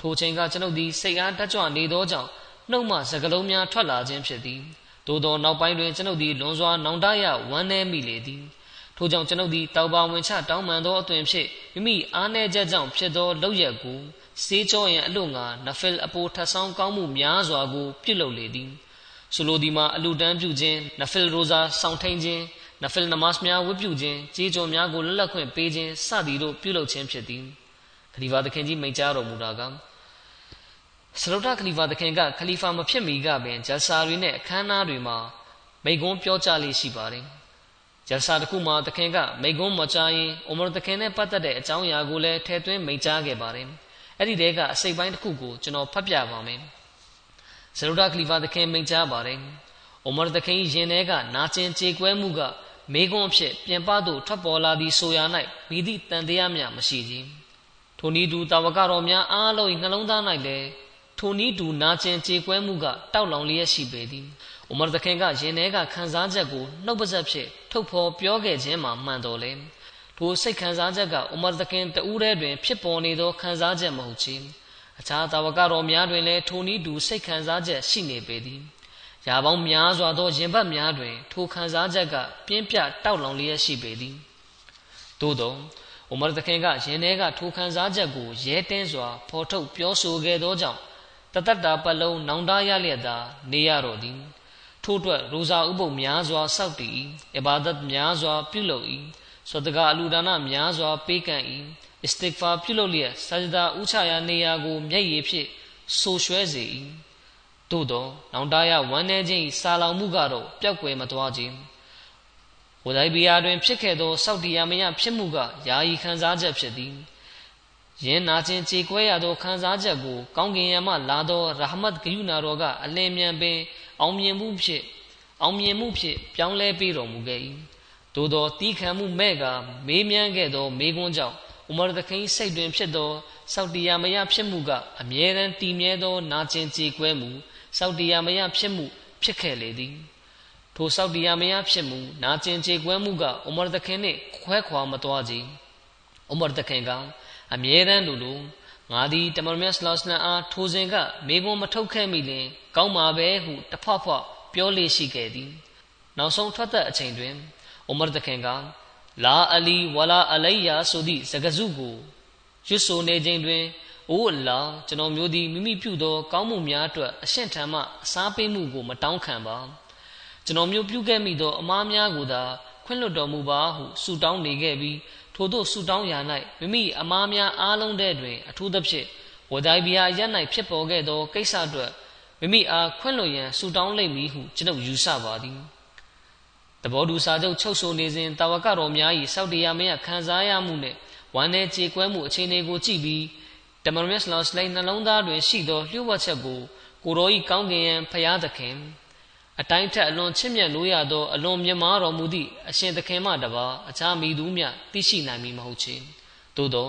ထိုချိန်ကကျွန်ုပ်သည်စိတ်အားတက်ကြွနေသောကြောင့်နှုတ်မှစကလုံးများထွက်လာခြင်းဖြစ်သည်သို့သောနောက်ပိုင်းတွင်ကျွန်ုပ်သည်လွန်စွာနောင်တရဝမ်းနည်းမိလေသည် ထို့ကြောင့်ကျွန်ုပ်သည်တောက်ပါဝင်ချတောင်းပန်သောအသွင်ဖြင့်မိမိအားနည်းချက်ကြောင့်ဖြစ်သောလောက်ရက်ကိုစေးကြောရန်အလို့ငါနဖယ်အပိုထဆောင်းကောင်းမှုများစွာကိုပြုလုပ်လေသည်ဆိုလိုဒီမှာအလူတန်းပြုခြင်းနဖယ်ရိုဇာစောင့်ထိန်ခြင်းနဖယ်နမတ်များဝတ်ပြုခြင်းကြေးကြော်များကိုလက်လက်ခွင့်ပေးခြင်းစသည်တို့ပြုလုပ်ခြင်းဖြစ်သည်ခလီဖာသခင်ကြီးမိန့်ကြားတော်မူတာကစလုဒခလီဖာသခင်ကခလီဖာမဖြစ်မီကပင်ဂျဆာတွေနဲ့အခမ်းအနားတွေမှာမိကွန်းပြောကြားလေးရှိပါတယ် ဂျဆာတခုမှာသခင်ကမိကွန်းမကြားရင်အိုမာသခင်နဲ့ပတ်သက်တဲ့အကြောင်းအရာကိုလည်းထည့်သွင်းမိန့်ကြားခဲ့ပါတယ်အဲ့ဒီတဲကအစိတ်ပိုင်းတစ်ခုကိုကျွန်တော်ဖတ်ပြပါမယ်စလုဒခလီဖာသခင်မိန့်ကြားပါတယ်အိုမာသခင်ရင်ထဲကနာကျင်ကြေကွဲမှုကမေကွန်းအဖြစ်ပြင်ပသို့ထွက်ပေါ်လာသည့်ဆိုရာ၌မိသည့်တန်တရားများမရှိခြင်းထိုနည်းတူတာဝကတော်များအားလုံး၏နှလုံးသား၌လည်းထိုနည်းတူနာကျင်ကြေကွဲမှုကတောက်လောင်လျက်ရှိပေသည်။ ဥမာသခင်ကယင်ထဲကခံစားချက်ကိုနှုတ်ပါဆက်ဖြင့်ထုတ်ဖော်ပြောခဲ့ခြင်းမှာမှန်တော်လေ။ထိုစိတ်ခံစားချက်ကဥမာသခင်တဦးတည်းတွင် ဖြစ်ပေါ်နေသောခံစားချက်မဟုတ်ချေ။အခြားတာဝကတော်များတွင်လည်းထိုနည်းတူစိတ်ခံစားချက်ရှိနေပေသည်။ရာပေါင်းများစွာသောရင်ဘတ်များတွင် ထိုခံစားချက်ကပြင်းပြတောက်လောင်လျက်ရှိပေသည်။သို့သောဥမာသခင်ကယင်ထဲကထိုခံစားချက်ကိုရဲတင်းစွာဖော်ထုတ်ပြောဆိုခဲ့သောကြောင့်တတတ္တာပလုံးနောင်တရလျက်သာနေရတော့သည် ထို့အတွက်ရိုဇာဥပုပ်များစွာစောက်တည်အဘာဒတ်များစွာ ပြုလုပ်၏ဆွတကအလူဒါနများစွာ ပေးကန့်၏အစ္စတစ်ဖာပြုလုပ်လျက်ဆာဂျဒါဥချရာနေရာကို မျက်ရည်ဖြင့်ဆိုရွှဲစေ၏သို့သောနောင်တရဝမ်းနေခြင်းစာလောင်မှုကတော့ပျောက်ကွယ်မသွားခြင်းဝဒိုင်ဘီယာတွင်ဖြစ်ခဲ့သောစောက်တရားမယဖြစ်မှုကယာယီခံစားချက်ဖြစ်သည်ယင်းနာခြင်းကြေကွဲရသောခံစားချက်ကို ကောင်းကင်ယံမှလာသောရာဟမတ်ဂယုနာတော်ကအလင်းမြန်ပင် အောင်မြင်မှုဖြင့်အောင်မြင်မှုဖြင့်ပြောင်းလဲပေးတော်မူခဲ့၏သို့သောတီးခံမှုမဲ့ကမေးမြန်းခဲ့သောမေးခွန်းကြောင့်ဥမာသခင်စိတ်တွင်ဖြစ်သောစောက်တရားမယဖြစ်မှုကအမြဲတမ်းတည်မြဲသောနာကျင်ကြေကွဲမှုစောက်တရားမယဖြစ်မှုဖြစ်ခဲ့လေသည်ထိုစောက်တရားမယဖြစ်မှုနာကျင်ကြေကွဲမှုကဥမာသခင်နှင့်ခွဲခွာမသွားကြဥမာသခင်ကအမြဲတမ်းလိုလို ငါသည်တမန်မြတ်ဆလောစလန်အားထိုစဉ်ကမေဘုံမထုတ်ခဲ့မိလင် ကောင်းပါပဲဟုတဖွဖွပြောလေရှိခဲ့သည်နောက်ဆုံးထွက်သက်အချိန်တွင်အိုမာတခင်ကလာအလီဝလာအလိုင်ယာဆိုသည့်စကားစုကိုရွတ်ဆိုနေခြင်းတွင်အိုးအလာကျွန်တော်မျိုးသည်မိမိပြုသော ကောင်းမှုများအတွက်အရှင့်ထံမှအစားပေးမှုကို မတောင်းခံပါကျွန်တော်မျိုးပြုခဲ့မိသောအမားများကိုသာခွင့်လွှတ်တော်မူပါဟုဆုတောင်းနေခဲ့ပြီး ထို့သောဆုတောင်းရာ၌မိမိအမားများအားလုံးတဲ့တွင် အထူးသဖြင့်ဝဒိုင်ဘီယာရက်၌ဖြစ်ပေါ်ခဲ့သောကိစ္စအတွက်မိမိအားခွင့်လွှတ်ရန်ဆုတောင်းလိမ့်မည်ဟုကျွန်ုပ်ယူဆပါသည်တဘောတူစာချုပ်ချုပ်ဆိုနေစဉ်တာဝကတော်များ၏စောက်တရားမင်းခံစားရမှုနှင့်ဝမ်းနည်းကြေကွဲမှုအခြေအနေကိုကြည့်ပြီးတမန်မက်လော့စလိုက်နှလုံးသားတွင်ရှိသောလျှို့ဝှက်ချက်ကိုကိုရောဤကောင်းကင်ယံဖျားသခင် အတိုင်းထက်အလွန်ချစ်မြတ်လို့ရသောအလွန်မြတ်မားတော်မူသည့်အရှင်သခင်မှတပါအခြားမိသူမျှသိရှိနိုင်မည်မဟုတ်ချေသို့သော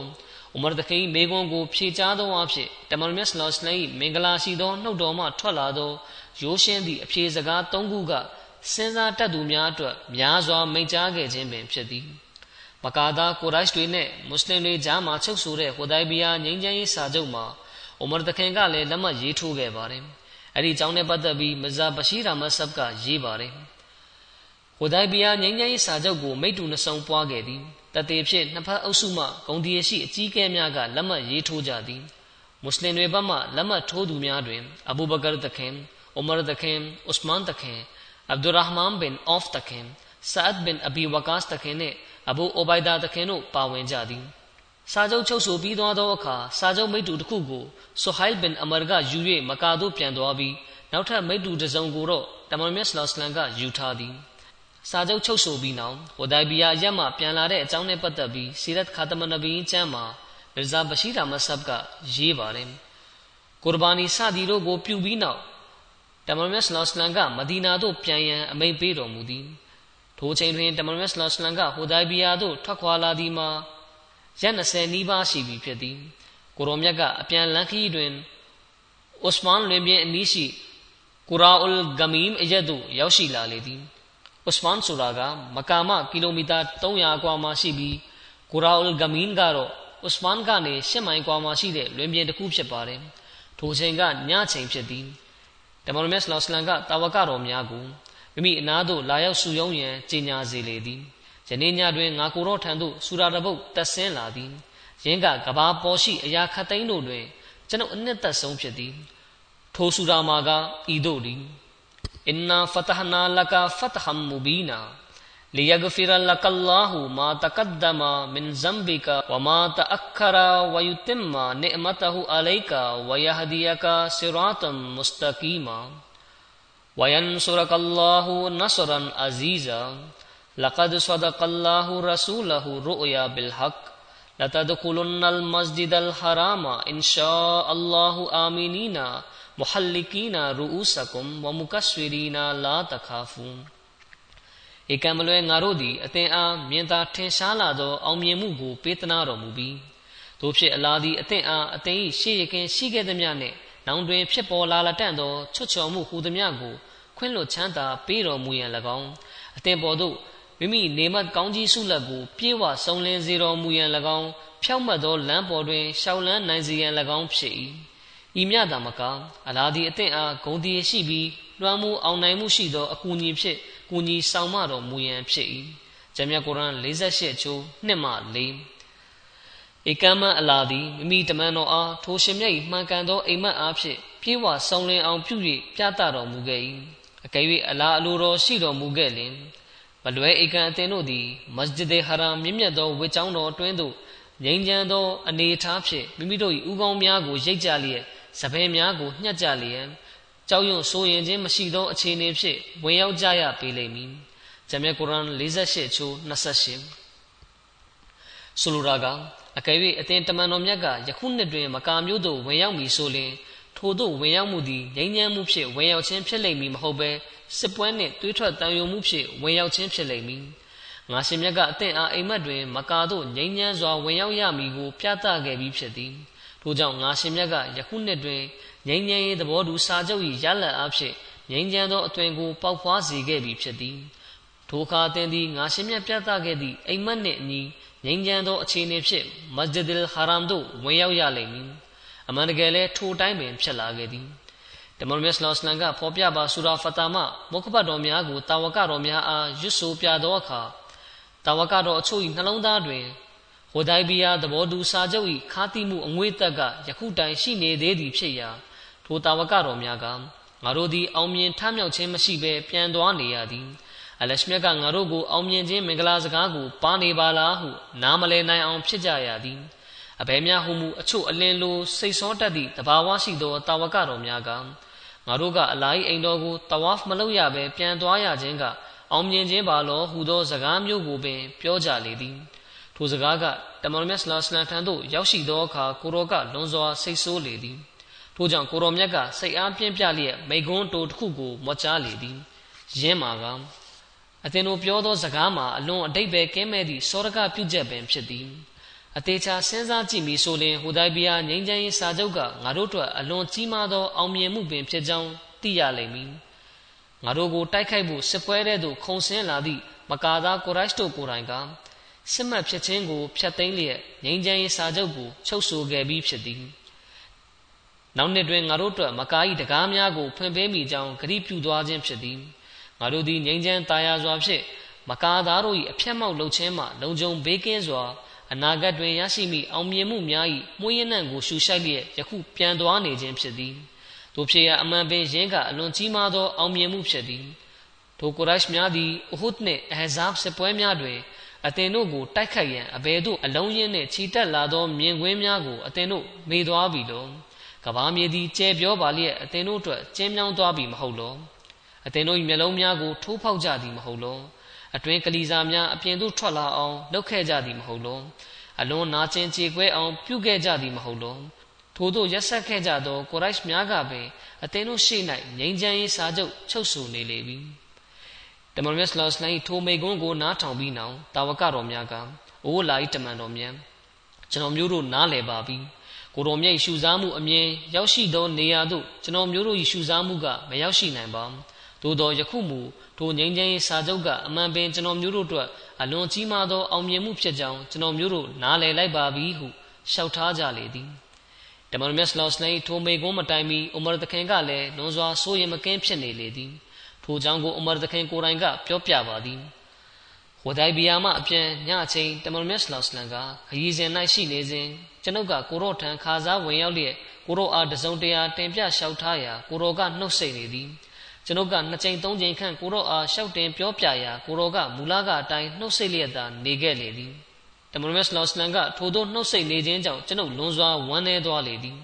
ဥမာသခင်မိကွန်းကိုဖြေချားသောအဖြစ်တမန်မြတ်ဆလောစလန်၏မင်္ဂလာရှိသောနှုတ်တော်မှထွက်လာသောရိုးရှင်းသည့်အဖြေစကား၃ခုကစဉ်းစားတတ်သူများအတွက်များစွာမိန့်ကြားခဲ့ခြင်းပင်ဖြစ်သည်မကာဒါကိုရိုက်တွေနဲ့မွတ်စလင်တွေကြားမှာချုပ်ဆိုတဲ့ဟိုဒိုင်ဘီယာငြိမ်းချမ်းရေးစာချုပ်မှာအိုမာသခင်ကလည်းလက်မှတ်ရေးထိုးခဲ့ပါတယ် အဲ့ဒီအကြောင်းနဲ့ပတ်သက်ပြီးမဇာဘရှိရာမဆပ်ကရေးပါတယ်ဟိုဒိုင်ဘီယာငြိမ်းချမ်းရေးစာချုပ်ကိုမိတ္တူနှစုံပွားခဲ့သည်တသေးဖြစ်နှစ်ဖက်အုပ်စုမှဂုံဒီရရှိအကြီးအကဲများကလက်မှတ်ရေးထိုးကြသည်မွတ်စလင်တွေဘက်မှလက်မှတ်ထိုးသူများတွင်အဘူဘကာတခင်အိုမာတခင်ဥစမန်တခင်အဗ်ဒူရဟမန်ဘင်အော့ဖ်တခင်ဆာအတ်ဘင်အဘီဝကာစ်တခင်နှင့်အဘူအိုဘိုင်ဒါတခင်တို့ပါဝင်ကြသည် စာချုပ်ချုပ်ဆိုပြီးသွားသောအခါစာချုပ်မိတ္တူတစ်ခုကိုဆိုဟိုင်ဘင်အမာကယူ၍မကာသို့ပြန်သွားပြီးနောက်ထပ်မိတ္တူတစ်စုံကိုတော့တမန်မြတ်ဆလောစလန်ကယူထားသည်စာချုပ်ချုပ်ဆိုပြီးနောက်ဝဒိုင်ဘီယာရက်မှပြန်လာတဲ့အကြောင်းနဲ့ပတ်သက်ပြီးစီရတ်ခါတမနဗီကျမ်းမှာမီဇာဘရှိရာမဆပ်ကရေးပါတယ်ကုရ်ဘာနီစသည်တို့ကိုပြုပြီးနောက်တမန်မြတ်ဆလောစလန်ကမဒီနာသို့ပြန်ရန်အမိန့်ပေးတော်မူသည်ထိုချိန်တွင်တမန်မြတ်ဆလောစလန်ကဟိုဒိုင်ဘီယာသို့ထွက်ခွာလာသည်မှာ ရက်20နီးပါးရှိပြီဖြစ်သည်ကိုရောမြတ်ကအပြန်လန်ခီတွင်ဥစမန်လွင်ပြင်အနီးရှိကူရာအူလ်ဂမီမ်အရက်သို့ရောက်ရှိလာလေသည်ဥစမန်ဆိုတာကမကာမကီလိုမီတာ300အကွာမှာရှိပြီးကူရာအူလ်ဂမင်ကတော့ဥစမန်ကနေ10မိုင်ကွာမှာရှိတဲ့လွင်ပြင်တစ်ခုဖြစ်ပါတယ်ထိုချိန်ကညချိန်ဖြစ်သည်တမန်တော်မြတ်ဆလောစလန်ကတာဝကတော်များကိုမိမိအနာသို့လာရောက်စုယုံရန်ကြေညာစေလေသည် ယနေ့ညတွင်ငါကိုတော်ထံသို့စူရာတပုတ်တက်ဆင်းလာသည်ယင်းကကဘာပေါ်ရှိအရာခတ်သိမ်းတို့တွင်ကျွန်ုပ်အနှစ်သက်ဆုံးဖြစ်သည်ထိုစူရာမှာကဤတို့သည် إنا فتحنا لك فتحا مبينا ليغفر لك الله ما تقدم من ذنبك وما تأخر ويتم نعمته عليك ويهديك صراطا مستقيما وينصرك الله نصرا عزيزا لقد صدق الله رسوله رؤيا بالحق لتدخلن المسجد الحرام إن شاء الله آمنين မဟလီကီနာရူဥစကုမ် ဝမုကဆွေရီနာလာတခါဖူဧကံမလွဲငါတို့သည်အသင်အားမြင်သာထင်ရှားလာသောအောင်မြင်မှုကိုပေးသနာတော်မူပြီးတို့ဖြစ်အလားသည်အသင်အားအသင်၏ရှေ့ရခင်ရှိခဲ့သည်များနှင့်နောင်တွင်ဖြစ်ပေါ်လာလတန့်သောချွတ်ချော်မှုဟူသည်များကိုခွင့်လွတ်ချမ်းသာပေးတော်မူရန်၎င်းအသင်ပေါ်သို့ မိမိနေမတ်ကောင်းကြီးဆုလက်ကိုပြေဝစုံလင်စေတော်မူရန်၎င်းဖြောက်မှတ်သောလမ်းပေါ်တွင်ရှောက်လန်းနိုင်စေရန်၎င်းဖြစ်၏ဤမြတာမကအလားဒီအသင့်အားဂုံတည်ရှိပြီးလွှမ်းမိုးအောင်နိုင်မှုရှိသောအကူအညီဖြင့်ကူညီဆောင်မတော်မူရန်ဖြစ်၏ဂျမ်းမြတ်ကုရ်အာန်48ချိုး1မှ4ဧကမအလာသည်မိမိတမန်တော်အားထိုရှင်မြတ်၏မှန်ကန်သောအိမ်မက်အားဖြင့်ပြေဝဆောင်လင်အောင်ပြု၍ပြသတော်မူခဲ့၏အကယ်၍အလာအလိုတော်ရှိတော်မူခဲ့လင် မလွဲဧကန်အသင်တို့သည်မစဂျစ်ဒေဟရာမြင့်မြတ်သောဝေကျောင်းတော်အတွင်းသို့ငြိမ်းချမ်းသောအနေအထားဖြင့်မိမိတို့၏ဥကောင်းများကိုရိတ်ကြလျက်စပယ်များကိုညှက်ကြလျက်ကြောက်ရွံ့ဆိုရင်ချင်းမရှိသောအခြေအနေဖြင့်ဝင်ရောက်ကြရပေလိမ့်မည်။ဂျမ်မြတ်ကုရ်အာန်48ချိုး28ဆိုလိုတာကအကယ်၍အသင်တမန်တော်မြတ်ကယခုနှစ်တွင်မကာမျိုးသို့ဝင်ရောက်မည်ဆိုလျှင်ထို့သို့ဝင်ရောက်မှုသည်ငြိမ်းချမ်းမှုဖြင့်ဝင်ရောက်ခြင်းဖြစ်လိမ့်မည်မဟုတ်ဘဲ စစ်ပွဲနှင့်တွေးထွက်တန်ယုံမှုဖြင့်ဝင်ရောက်ခြင်းဖြစ်လိမ့်မည်ငါရှင်မြတ်ကအသင်အားအိမ်မက်တွင် မကာသို့ငြိမ်းချမ်းစွာဝင်ရောက်ရမည်ကိုပြသခဲ့ပြီးဖြစ်သည်ထို့ကြောင့်ငါရှင်မြတ်ကယခုနှစ်တွင်ငြိမ်းချမ်းရေးသဘောတူစာချုပ်၏ရလဒ်အဖြစ်ငြိမ်းချမ်းသောအသွင်ကိုပေါက်ဖွားစေခဲ့ပြီးဖြစ်သည်ထိုအခါအသင်သည်ငါရှင်မြတ်ပြသခဲ့သည့်အိမ်မက်နှင့်အညီငြိမ်းချမ်းသောအခြေအနေဖြင့်မစဂျစ်ဒ်ဟာရမ်သို့ဝင်ရောက်ရလိမ့်မည်အမှန်တကယ်လဲထိုတိုင်းပင်ဖြစ်လာခဲ့သည် တမန်တော်မြတ်ဆလောလ္လမ်ကဖော်ပြပါဆူရာဖတာမမုခဘတ်တော်များကိုတာဝကတော်များအားရွတ်ဆိုပြသောအခါတာဝကတော်အချို့၏နှလုံးသားတွင်ဟိုဒိုင်ဘီယာသဘောတူစာချုပ်၏ခါတိမှုအငွေ့တက်ကယခုတိုင်ရှိနေသေးသည်ဖြစ်ရာထိုတာဝကတော်များကငါတို့သည်အောင်မြင်ထမြောက်ခြင်းမရှိဘဲပြန်သွားနေရသည်အလရှမြတ်ကငါတို့ကိုအောင်မြင်ခြင်းမင်္ဂလာစကားကိုပါနေပါလားဟုနားမလဲနိုင်အောင်ဖြစ်ကြရသည်အဘယ်များဟုမူအချို့အလင်းလိုစိတ်ဆောတတ်သည့်တဘာဝရှိသောတာဝကတော်များက ငါတို့ကအလာဟီအိမ်တော်ကိုတဝါဖ်မလုပ်ရဘဲပြန်သွားရခြင်းကအောင်မြင်ခြင်းပါလောဟူသောစကားမျိုးကိုပင်ပြောကြလေသည်ထိုစကားကတမန်တော်မြတ်ဆလာစလန်ထံသို့ရောက်ရှိသောအခါကိုရောကလွန်စွာစိတ်ဆိုးလေသည်ထို့ကြောင့်ကိုရောမြတ်ကစိတ်အားပြင်းပြလျက်မိကွန်းတိုတစ်ခုကိုမော့ချလေသည်ယင်းမှာကအသင်တို့ပြောသောစကားမှာအလွန်အတိတ်ပဲကင်းမဲ့သည့်စောရကပြုချက်ပင်ဖြစ်သည် အသေးချာစဉ်းစားကြည့်မိဆိုရင်ဟူဒိုင်ဘီယာငြိမ်းချမ်းရေးစာချုပ်ကငါတို့အတွက်အလွန်ကြီးမားသောအောင်မြင်မှုပင်ဖြစ်ကြောင်းသိရလိမ့်မည်ငါတို့ကိုတိုက်ခိုက်ဖို့စစ်ပွဲတဲ့သို့ခုံဆင်းလာသည့်မကာသားကိုရိုက်စ်တို့ကိုယ်တိုင်ကစစ်မှတ်ဖြစ်ခြင်းကိုဖျက်သိမ်းလျက်ငြိမ်းချမ်းရေးစာချုပ်ကိုချုပ်ဆိုခဲ့ပြီးဖြစ်သည်နောက်နှစ်တွင်ငါတို့အတွက်မကား၏တကားများကိုဖွင့်ပေးမိကြောင်းဂရုပြုသွားခြင်းဖြစ်သည်ငါတို့သည်ငြိမ်းချမ်းသာယာစွာဖြင့်မကားသားတို့၏အဖြတ်မောက်လုပ်ခြင်းမှလုံခြုံဘေးကင်းစွာ အနာဂတ်တွင်ရရှိမိအောင်မြင်မှုများ၏မှုရင်းနှံ့ကိုရှူရှိုက်လျက်ယခုပြန်သွားနေခြင်းဖြစ်သည်တို့ဖြစ်ရာအမှန်ပင်ယင်းကအလွန်ကြီးမားသောအောင်မြင်မှုဖြစ်သည်ထိုကုရိုက်များသည်အဟုဒ်နှင့်အဟဇာဘ်စစ်ပွဲများတွင်အသင်တို့ကိုတိုက်ခိုက်ရန်အဘယ်သို့အလုံးရင်းနှင့်ခြိတက်လာသောမြင်ကွင်းများကိုအသင်တို့မေ့သွားပြီလောကဘာမြေသည်ကျဲပြောပါလျက်အသင်တို့အတွက်ကျင်းမြောင်းသွားပြီမဟုတ်လောအသင်တို့၏မျက်လုံးများကိုထိုးဖောက်ကြသည်မဟုတ်လော အတွင်းကလေးစားများအပြင်သို့ထွက်လာအောင်လုပ်ခဲ့ကြသည်မဟုတ်လောအလွန်နာကျင်ကြေကွဲအောင်ပြုခဲ့ကြသည်မဟုတ်လောထို့သောရက်ဆက်ခဲ့ကြသောကိုရိုက်များကပင်အသင်တို့ရှေ့၌ငြိမ်းချမ်းရေးစာချုပ်ချုပ်ဆိုနေလေပြီတမန်တော်ဆလောစလိုင်းထိုမိကွန်းကိုနားထောင်ပြီးနောက်တာဝကတော်များကအိုးလာဤတမန်တော်များကျွန်တော်မျိုးတို့နားလည်ပါပြီကိုတော်မြတ်ရှူစားမှုအမြင်ရောက်ရှိသောနေရာသို့ကျွန်တော်မျိုးတို့၏ရှူစားမှုကမရောက်ရှိနိုင်ပါ သို့သောယခုမူထိုငြိမ်းချမ်းရေးစာချုပ်ကအမှန်ပင်ကျွန်တော်မျိုးတို့အတွက်အလွန်ကြီးမားသောအောင်မြင်မှုဖြစ်ကြောင်းကျွန်တော်မျိုးတို့နားလည်လိုက်ပါပြီဟုလျှောက်ထားကြလေသည်တမန်တော်မြတ်ဆလောစလိုင်းထိုမိကွန်းမတိုင်မီဥမာသခင်ကလည်းလွန်စွာစိုးရင်မကင်းဖြစ်နေလေသည်ထိုကြောင့်ကိုဥမာသခင်ကိုယ်တိုင်ကပြောပြပါသည်ဝဒိုင်ဘီယာမှအပြန်ညအချိန်တမန်တော်မြတ်ဆလောစလန်ကခရီးစဉ်၌ရှိနေစဉ်ကျွန်ုပ်ကကိုရော့ထံခါစားဝင်ရောက်လျက်ကိုရော့အားတစုံတရာတင်ပြလျှောက်ထားရာကိုရော့ကနှုတ်ဆက်နေသည် ကျွန်ုပ်ကနှစ်ကြိမ်သုံးကြိမ်ခန့်ကိုရော့အားလျှောက်တင်ပြောပြရာကိုရော့ကမူလကအတိုင်းနှုတ်ဆက်လျက်သာနေခဲ့လေသည်တမန်တော်မြတ်ဆလောစလန်ကထိုသို့နှုတ်ဆက်နေခြင်းကြောင့်ကျွန်ုပ်လွန်စွာဝမ်းနည်းသွားလေသည်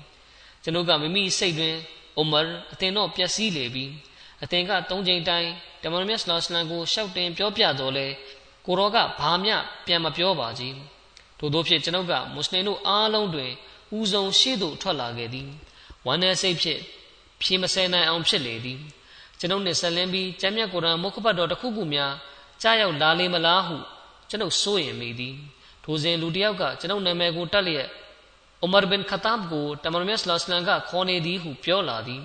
ကျွန်ုပ်ကမိမိစိတ်တွင်အိုမာအသင်တော့ပျက်စီးလေပြီအသင်ကသုံးကြိမ်တိုင်းတမန်တော်မြတ်ဆလောစလန်ကိုလျှောက်တင်ပြောပြတော်လဲကိုရောကဘာမျှပြန်မပြောပါကြီးထို့သောဖြင့်ကျွန်ုပ်ကမွတ်စလင်တို့အားလုံးတွင်ဦးဆုံးရှေ့သို့ထွက်လာခဲ့သည်ဝမ်းနည်းစိတ်ဖြင့်ဖြေမဆဲနိုင်အောင်ဖြစ်လေသည် ကျွန်ုပ်နှင့်ဆက်လင်းပြီးကျမ်းမြတ်ကုရ်အာန်မုခဘတ်တော်တစ်ခုခုများကြားရောက်လာလေမလားဟုကျွန်ုပ်စိုးရင်မိသည်ထိုစဉ်လူတစ်ယောက်ကကျွန်ုပ်နာမည်ကိုတက်လျက်ဥမာဘင်ခတာဘ်ကိုတမန်တော်မြတ်ဆလ္လာလမ်ကခေါ်နေသည်ဟုပြောလာသည်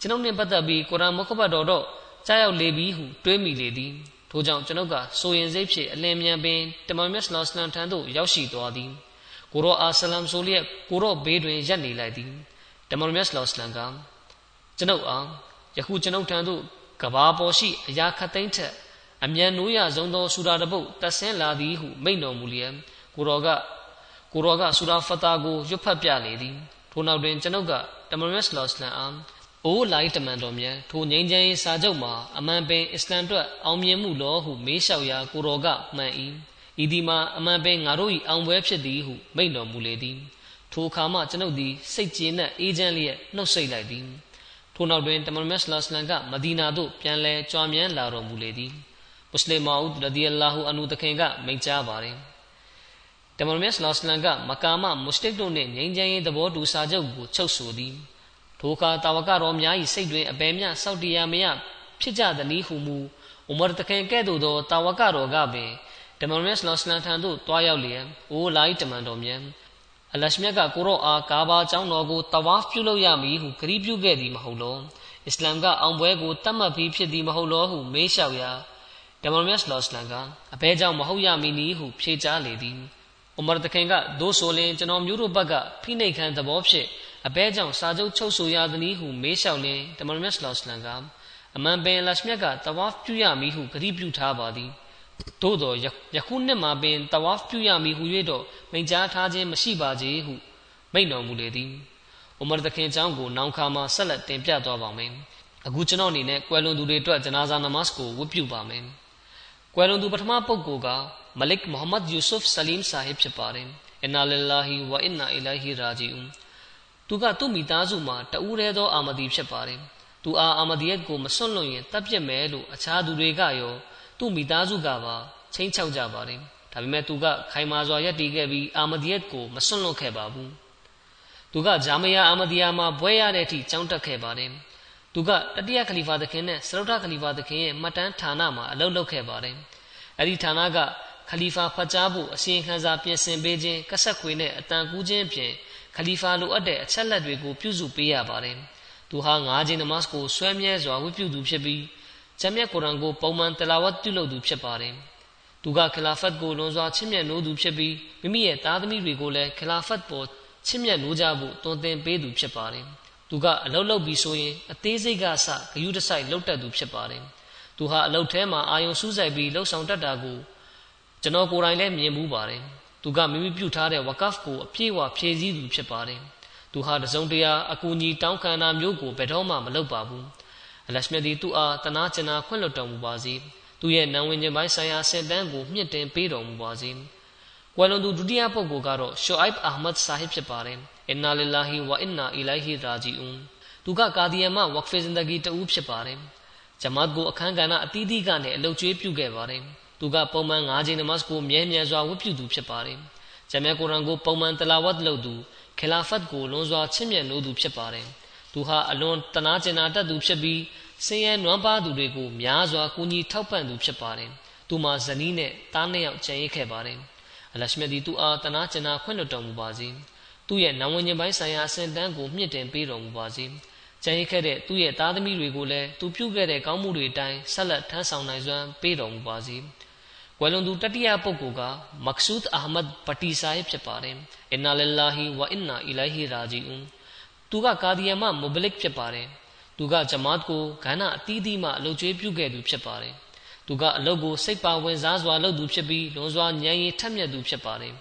ကျွန်ုပ်နှင့်ပတ်သက်ပြီးကုရ်အာန်မုခဘတ်တော်တော့ကြားရောက်လေပြီဟုတွေးမိလေသည်ထို့ကြောင့်ကျွန်ုပ်ကစိုးရင်စိတ်ဖြင့်အလင်းမြန်ပင်တမန်မြတ်ဆလ္လာလမ်ထံသို့ရောက်ရှိသွားသည်ကိုရောအာဆလမ်ဆိုလျက်ကိုရောဘေးတွင်ရပ်နေလိုက်သည်တမန်မြတ်ဆလ္လာလမ်ကကျွန်ုပ်အား ယခုကျွန်ုပ်ထံသို့ကဘာပေါ်ရှိအရာခတ်သိမ်းထက်အမြန်နိုးရဆုံးသောဆူရာတပုတ်တက်ဆင်းလာသည်ဟုမိန့်တော်မူလျက်ကိုတော်ကကိုရောကဆူရာဖတာကိုရွတ်ဖတ်ပြလေသည်ထို့နောက်တွင်ကျွန်ုပ်ကတမန်တော်လော့စလန်အာအိုးလိုက်တမန်တော်မြတ်ထိုငိမ့်ချမ်းရေးစာချုပ်မှာအမှန်ပင်အစ္စလမ်အတွက်အောင်မြင်မှုလောဟုမေးလျှောက်ရာကိုရောကမှန်၏ဤဒီမှာအမှန်ပင်ငါတို့၏အောင်ပွဲဖြစ်သည်ဟုမိန့်တော်မူလေသည်ထိုအခါမှကျွန်ုပ်သည်စိတ်ကျေနပ်အေးချမ်းလျက်နှုတ်ဆက်လိုက်သည် ထိုနောက်တွင်တမန်မက်ဆလစလန်ကမဒီနာသို့ပြန်လဲကြွားမြန်းလာတော်မူလေသည်မွတ်စလင်မာဦးရဒီအလာဟူအန်ဟူတခင်ကမိန့်ကြားပါတယ်တမန်မက်ဆလစလန်ကမကာမမုစတစ်တို့နှင့်ငြိမ်းချမ်းရေးသဘောတူစာချုပ်ကိုချုပ်ဆိုသည်ထိုအခါတာဝကတော်များ၏စိတ်တွင်အဘယ်မျှစောက်တရားမရဖြစ်ကြသည်နည်းဟုမူဥမရတခင်ကဲ့သို့သောတာဝကတော်ကပင်တမန်မက်ဆလစလန်ထံသို့တွားရောက်လျက်အိုလာ၏တမန်တော်မြတ် အလရှမြတ်ကကိုရောအားကာဘာကျောင်းတော်ကိုတဝါဖ်ပြုလုပ်ရမည်ဟုဂရီးပြုခဲ့သည်မဟုတ်လောအစ္စလာမ်ကအောင်ပွဲကိုတတ်မှတ်ပြီးဖြစ်သည်မဟုတ်လောဟုမေးလျှောက်ရာဒမမတ်လော့စလန်ကအဘဲကြောင့်မဟုတ်ရမည်နည်းဟုဖြေကြားလေသည်ဥမာတခင်ကဒိုးဆိုလင်ကျွန်တော်မျိုးတို့ဘက်ကဖိနှိတ်ခံသဘောဖြင့်အဘဲကြောင့်စာချုပ်ချုပ်ဆိုရသည်နည်းဟုမေးလျှောက်လင်ဒမမတ်လော့စလန်ကအမှန်ပင်လရှမြတ်ကတဝါဖ်ပြုရမည်ဟုဂရီးပြုထားပါသည် သို့သောယခုနှစ်မှာပင်တဝါဖ်ပြုရမည်ဟု၍တော့မိန့်ကြားထားခြင်းမရှိပါစေဟုမိန့်တော်မူလေသည်အိုမာသခင်အကြောင်းကိုနောင်ခါမှာဆက်လက်တင်ပြသွားပါမယ်အခုကျွန်တော်အနေနဲ့ကွယ်လွန်သူတွေအတွက်ဂျနာဇာနမတ်ကိုဝတ်ပြုပါမယ်ကွယ်လွန်သူပထမပုဂ္ဂိုလ်ကမလစ်မိုဟမ္မဒ်ယူဆုဖ်ဆလီမ်ဆာဟစ်ဖြစ်ပါတယ်အင်နာလ illah ဝအင်နာအီလိုင်ဟီရာဂျီအွန်သူကသူ့မိသားစုမှာတဦးတည်းသောအာမဒီဖြစ်ပါတယ်သူအားအာမဒီယတ်ကိုမစွန့်လွတ်ရင်တပ်ပြစ်မယ်လို့အခြားသူတွေကရော သူ့မိသားစုကပါချင်းချောက်ကြပါတယ်ဒါပေမဲ့သူကခိုင်မာစွာယက်တည်ခဲ့ပြီးအာမဒီယတ်ကိုမစွန့်လွတ်ခဲ့ပါဘူးသူကဂျာမယာအာမဒီယာမှာဘွဲရတဲ့အထိကြောင်းတက်ခဲ့ပါတယ်သူကတတိယခလီဖာသခင်နဲ့စရုဒ္ဓခလီဖာသခင်ရဲ့မှတ်တမ်းဌာနမှာအလုပ်လုပ်ခဲ့ပါတယ်အဲဒီဌာနကခလီဖာဖတ်ကြားဖို့အစီရင်ခံစာပြင်ဆင်ပေးခြင်းကဆက်ခွေနဲ့အတန်ကူးခြင်းဖြင့်ခလီဖာလိုအပ်တဲ့အချက်လက်တွေကိုပြုစုပေးရပါတယ်သူဟာငါးချိန်နမတ်ကိုဆွဲမြဲစွာဝတ်ပြုသူဖြစ်ပြီး ဂျမ်မြတ်ကုရ်အန်ကိုပုံမှန်တလာဝတ်ပြုလုပ်သူဖြစ်ပါတယ်။သူကခလာဖတ်ကိုလွန်စွာချစ်မြတ်နိုးသူဖြစ်ပြီးမိမိရဲ့သားသမီးတွေကိုလည်းခလာဖတ်ပေါ်ချစ်မြတ်နိုးကြဖို့တွင်တင်ပေးသူဖြစ်ပါတယ်။သူကအလုတ်လုတ်ပြီးဆိုရင်အသေးစိတ်ကအစဂယုတဆိုင်လှုပ်တက်သူဖြစ်ပါတယ်။သူဟာအလုတ်ထဲမှာအာယုံစူးစိုက်ပြီးလှုပ်ဆောင်တတ်တာကိုကျွန်တော်ကိုယ်တိုင်လည်းမြင်မှုပါတယ်။သူကမိမိပြုထားတဲ့ဝကဖ်ကိုအပြည့်အဝဖြည့်ဆည်းသူဖြစ်ပါတယ်။သူဟာတစုံတရာအကူအညီတောင်းခံတာမျိုးကိုဘယ်တော့မှမလုပ်ပါဘူး။ အလရှမြတ်ဒီသူအားတနာကျင်နာခွင့်လွှတ်တော်မူပါစေသူရဲ့နံဝင်ခြင်းပိုင်းဆိုင်ရာဆင့်တန်းကိုမြင့်တင်ပေးတော်မူပါစေကွယ်လွန်သူဒုတိယပုဂ္ဂိုလ်ကတော့ရှူအိုက်အာမတ်ဆာဟစ်ဖြစ်ပါတယ်အင်နာလ illah ဝအင်နာအီလိုင်ဟီရာဂျီအွန်သူကကာဒီယမ်မဝက်ဖေဇင်ဒဂီတူဖြစ်ပါတယ်ဂျမတ်ကိုအခမ်းကဏ္ဍအသီးသီးကနေအလုတ်ကျွေးပြုခဲ့ပါတယ်သူကပုံမှန်၅ချိန်နမတ်ကိုမြဲမြံစွာဝတ်ပြုသူဖြစ်ပါတယ်ဂျမ်မြတ်ကုရ်အန်ကိုပုံမှန်တလာဝတ်လုပ်သူခလာဖတ်ကိုလွန်စွာချစ်မြတ်နိုးသူဖြစ်ပါတယ် သူဟာအလွန်တနာကျင်နာတတ်သူဖြစ်ပြီးဆင်းရဲနွမ်းပါသူတွေကိုများစွာကူညီထောက်ပံ့သူဖြစ်ပါတယ်။သူမှာဇနီးနဲ့သားနှစ်ယောက်ကျန်ရစ်ခဲ့ပါတယ်။အလရှမြတ်ဒီသူအားတနာကျင်နာခွင့်လွှတ်တော်မူပါစေ။သူ့ရဲ့နံဝင်ခြင်းပိုင်းဆိုင်ရာအစဉ်တန်းကိုမြင့်တင်ပေးတော်မူပါစေ။ကျန်ရစ်ခဲ့တဲ့သူ့ရဲ့သားသမီးတွေကိုလည်းသူပြုခဲ့တဲ့ကောင်းမှုတွေအတိုင်းဆက်လက်ထမ်းဆောင်နိုင်စွမ်းပေးတော်မူပါစေ။ဝယ်လွန်သူတတိယပုဂ္ဂိုလ်ကမက်ဆူဒ်အာမတ်ပတီဆာယဖြစ်ပါတယ်။အင်နာလ illah ဝအင်နာအီလိုင်ဟီရာဂျီအွန် သူကကာဒီယမမိုဘလစ်ဖြစ်ပါတယ်သူကဂျမတ်ကိုဂန္ဓအသီးသီးမှအလုတ်ကျွေးပြုခဲ့သူဖြစ်ပါတယ်သူကအလုတ်ကိုစိတ်ပါဝင်စားစွာလုပ်သူဖြစ်ပြီးလွန်စွာဉာဏ်ရည်ထက်မြက်သူဖြစ်ပါတယ်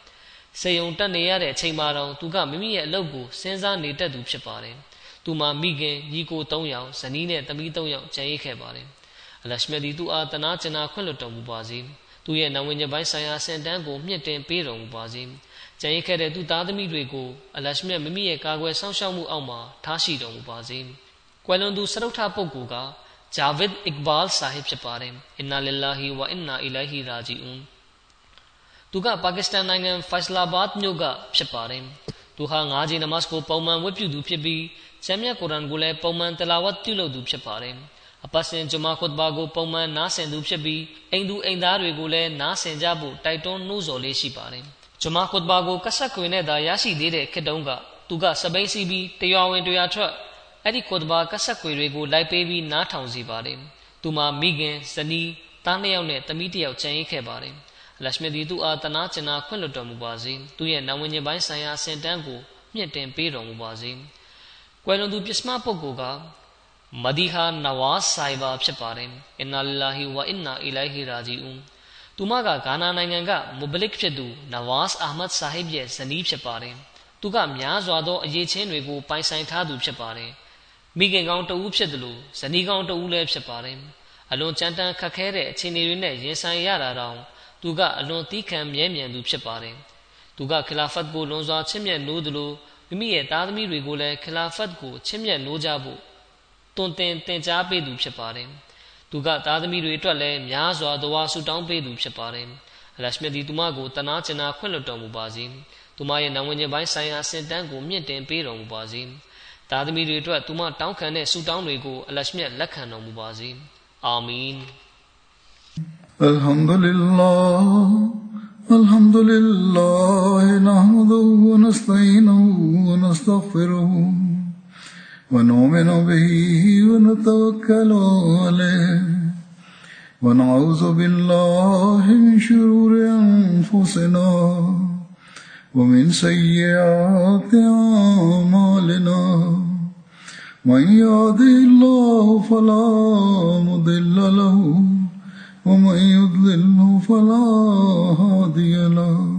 စေယုံတက်နေရတဲ့အချိန်မှာတော့သူကမိမိရဲ့အလုပ်ကိုစဉ်းစားနေတတ်သူဖြစ်ပါတယ်သူမှာမိခင်ညီကို၃ယောက်ဇနီးနဲ့သမီး၃ယောက်ကျန်ရစ်ခဲ့ပါတယ်အလရှမြဒီသူအားတနာကျင်နာခွင့်လွှတ်တော်မူပါစေသူရဲ့နဝဉ္ဇပိုင်းဆိုင်ရာစင်တန်းကိုမြင့်တင်ပေးတော်မူပါစေ ကျန်ရစ်ခဲ့တဲ့သူသားသမီးတွေကိုအလရှမြမိမိရဲ့ကာကွယ်စောင့်ရှောက်မှုအောက်မှာထားရှိတော်မူပါစေ။ကွယ်လွန်သူစရုပ်ထပုဂ္ဂိုလ်ကဂျာဗစ်အစ်ဘာလ်ဆာဟစ်ဖြစ်ပါတယ်အင်နာလ illah ဝအင်နာအီလိုင်ဟီရာဂျီအွန်သူကပါကစ္စတန်နိုင်ငံဖိုက်စလာဘတ်မြို့ကဖြစ်ပါတယ်သူဟာငါးချိန်နမတ်ကိုပုံမှန်ဝတ်ပြုသူဖြစ်ပြီးဂျမ်မြတ်ကုရ်အန်ကိုလည်းပုံမှန်တလာဝတ်ပြုလုပ်သူဖြစ်ပါတယ်အပတ်စဉ်ဂျမာခွတ်ဘာကိုပုံမှန်နားဆင်သူဖြစ်ပြီးအိမ်သူအိမ်သားတွေကိုလည်းနားဆင်ကြဖို့တိုက်တွန်းနှိုးဆော်လေးရှိပါတယ် ဂျမာခွတ်ဘာကိုကဆတ်ခွေနဲ့သာရရှိသေးတဲ့ခေတ်တုန်းကသူကစပိန်စီပြီးတရွာဝင်တရွာထွက်အဲ့ဒီကိုတဘာကဆက်ကွေတွေကိုလိုက်ပေးပြီးနားထောင်စီပါတယ်သူမှာမိခင်ဇနီးသားနှစ်ယောက်နဲ့သမီးတစ်ယောက်ကျန်ရစ်ခဲ့ပါတယ်လရှမီဒီသူအားတနာကျင်နာခွင့်လွှတ်တော်မူပါစေသူရဲ့နာဝင်ခြင်းပိုင်းဆိုင်ရာစင်တန်းကိုမြင့်တင်ပေးတော်မူပါစေကွယ်လွန်သူပြစ်မပုဂ္ဂိုလ်ကမဒီဟာနဝါဆိုင်ဘာဖြစ်ပါတယ်အင်နာလ illah ဝအင်နာအီလိုင်ဟီရာဂျီအွန် သူသူမကဂါနာနိုင်ငံကမူဘလစ်ဖြစ်သူနဝါစ်အာမတ်ဆာဟစ်ရဲ့ဇနီးဖြစ်ပါတယ်သူကများစွာသောအရေးချင်းတွေကိုပိုင်ဆိုင်ထားသူဖြစ်ပါတယ်မိခင်ကောင်တဦးဖြစ်တယ်လို့ဇနီးကောင်တဦးလည်းဖြစ်ပါတယ်အလွန်ကြမ်းတမ်းခက်ခဲတဲ့အခြေအနေတွေနဲ့ရင်ဆိုင်ရတာတောင်သူကအလွန်သီးခံမြဲမြံသူဖြစ်ပါတယ်သူကခလာဖတ်ကိုလွန်စွာချစ်မြတ်နိုးသလိုမိမိရဲ့သားသမီးတွေကိုလည်းခလာဖတ်ကိုချစ်မြတ်နိုးကြဖို့တွင်တင်တင် जा ပေးသူဖြစ်ပါတယ် သူကသားသမီးတွေအတွက်လည်းများစွာသောဆူတောင်းပေးသူဖြစ်ပါတယ်အလရှမြတ်ဒီသူမကိုတနာကျင်နာခွင့်လွှတ်တော်မူပါစေသူမရဲ့နာဝင်ခြင်းပိုင်းဆိုင်ရာစင်တန်းကိုမြင့်တင်ပေးတော်မူပါစေသားသမီးတွေအတွက်သူမတောင်းခံတဲ့ဆူတောင်းတွေကိုအလရှမြတ်လက်ခံတော်မူပါစေအာမင် الحمد لله الحمد لله نحمده ونستعينه ونستغفره ونؤمن به ونتوكل عليه. ونعوذ بالله من شرور أنفسنا ومن سيئات أعمالنا. من يهده الله فلا مضل له ومن يضلله فلا هادي له.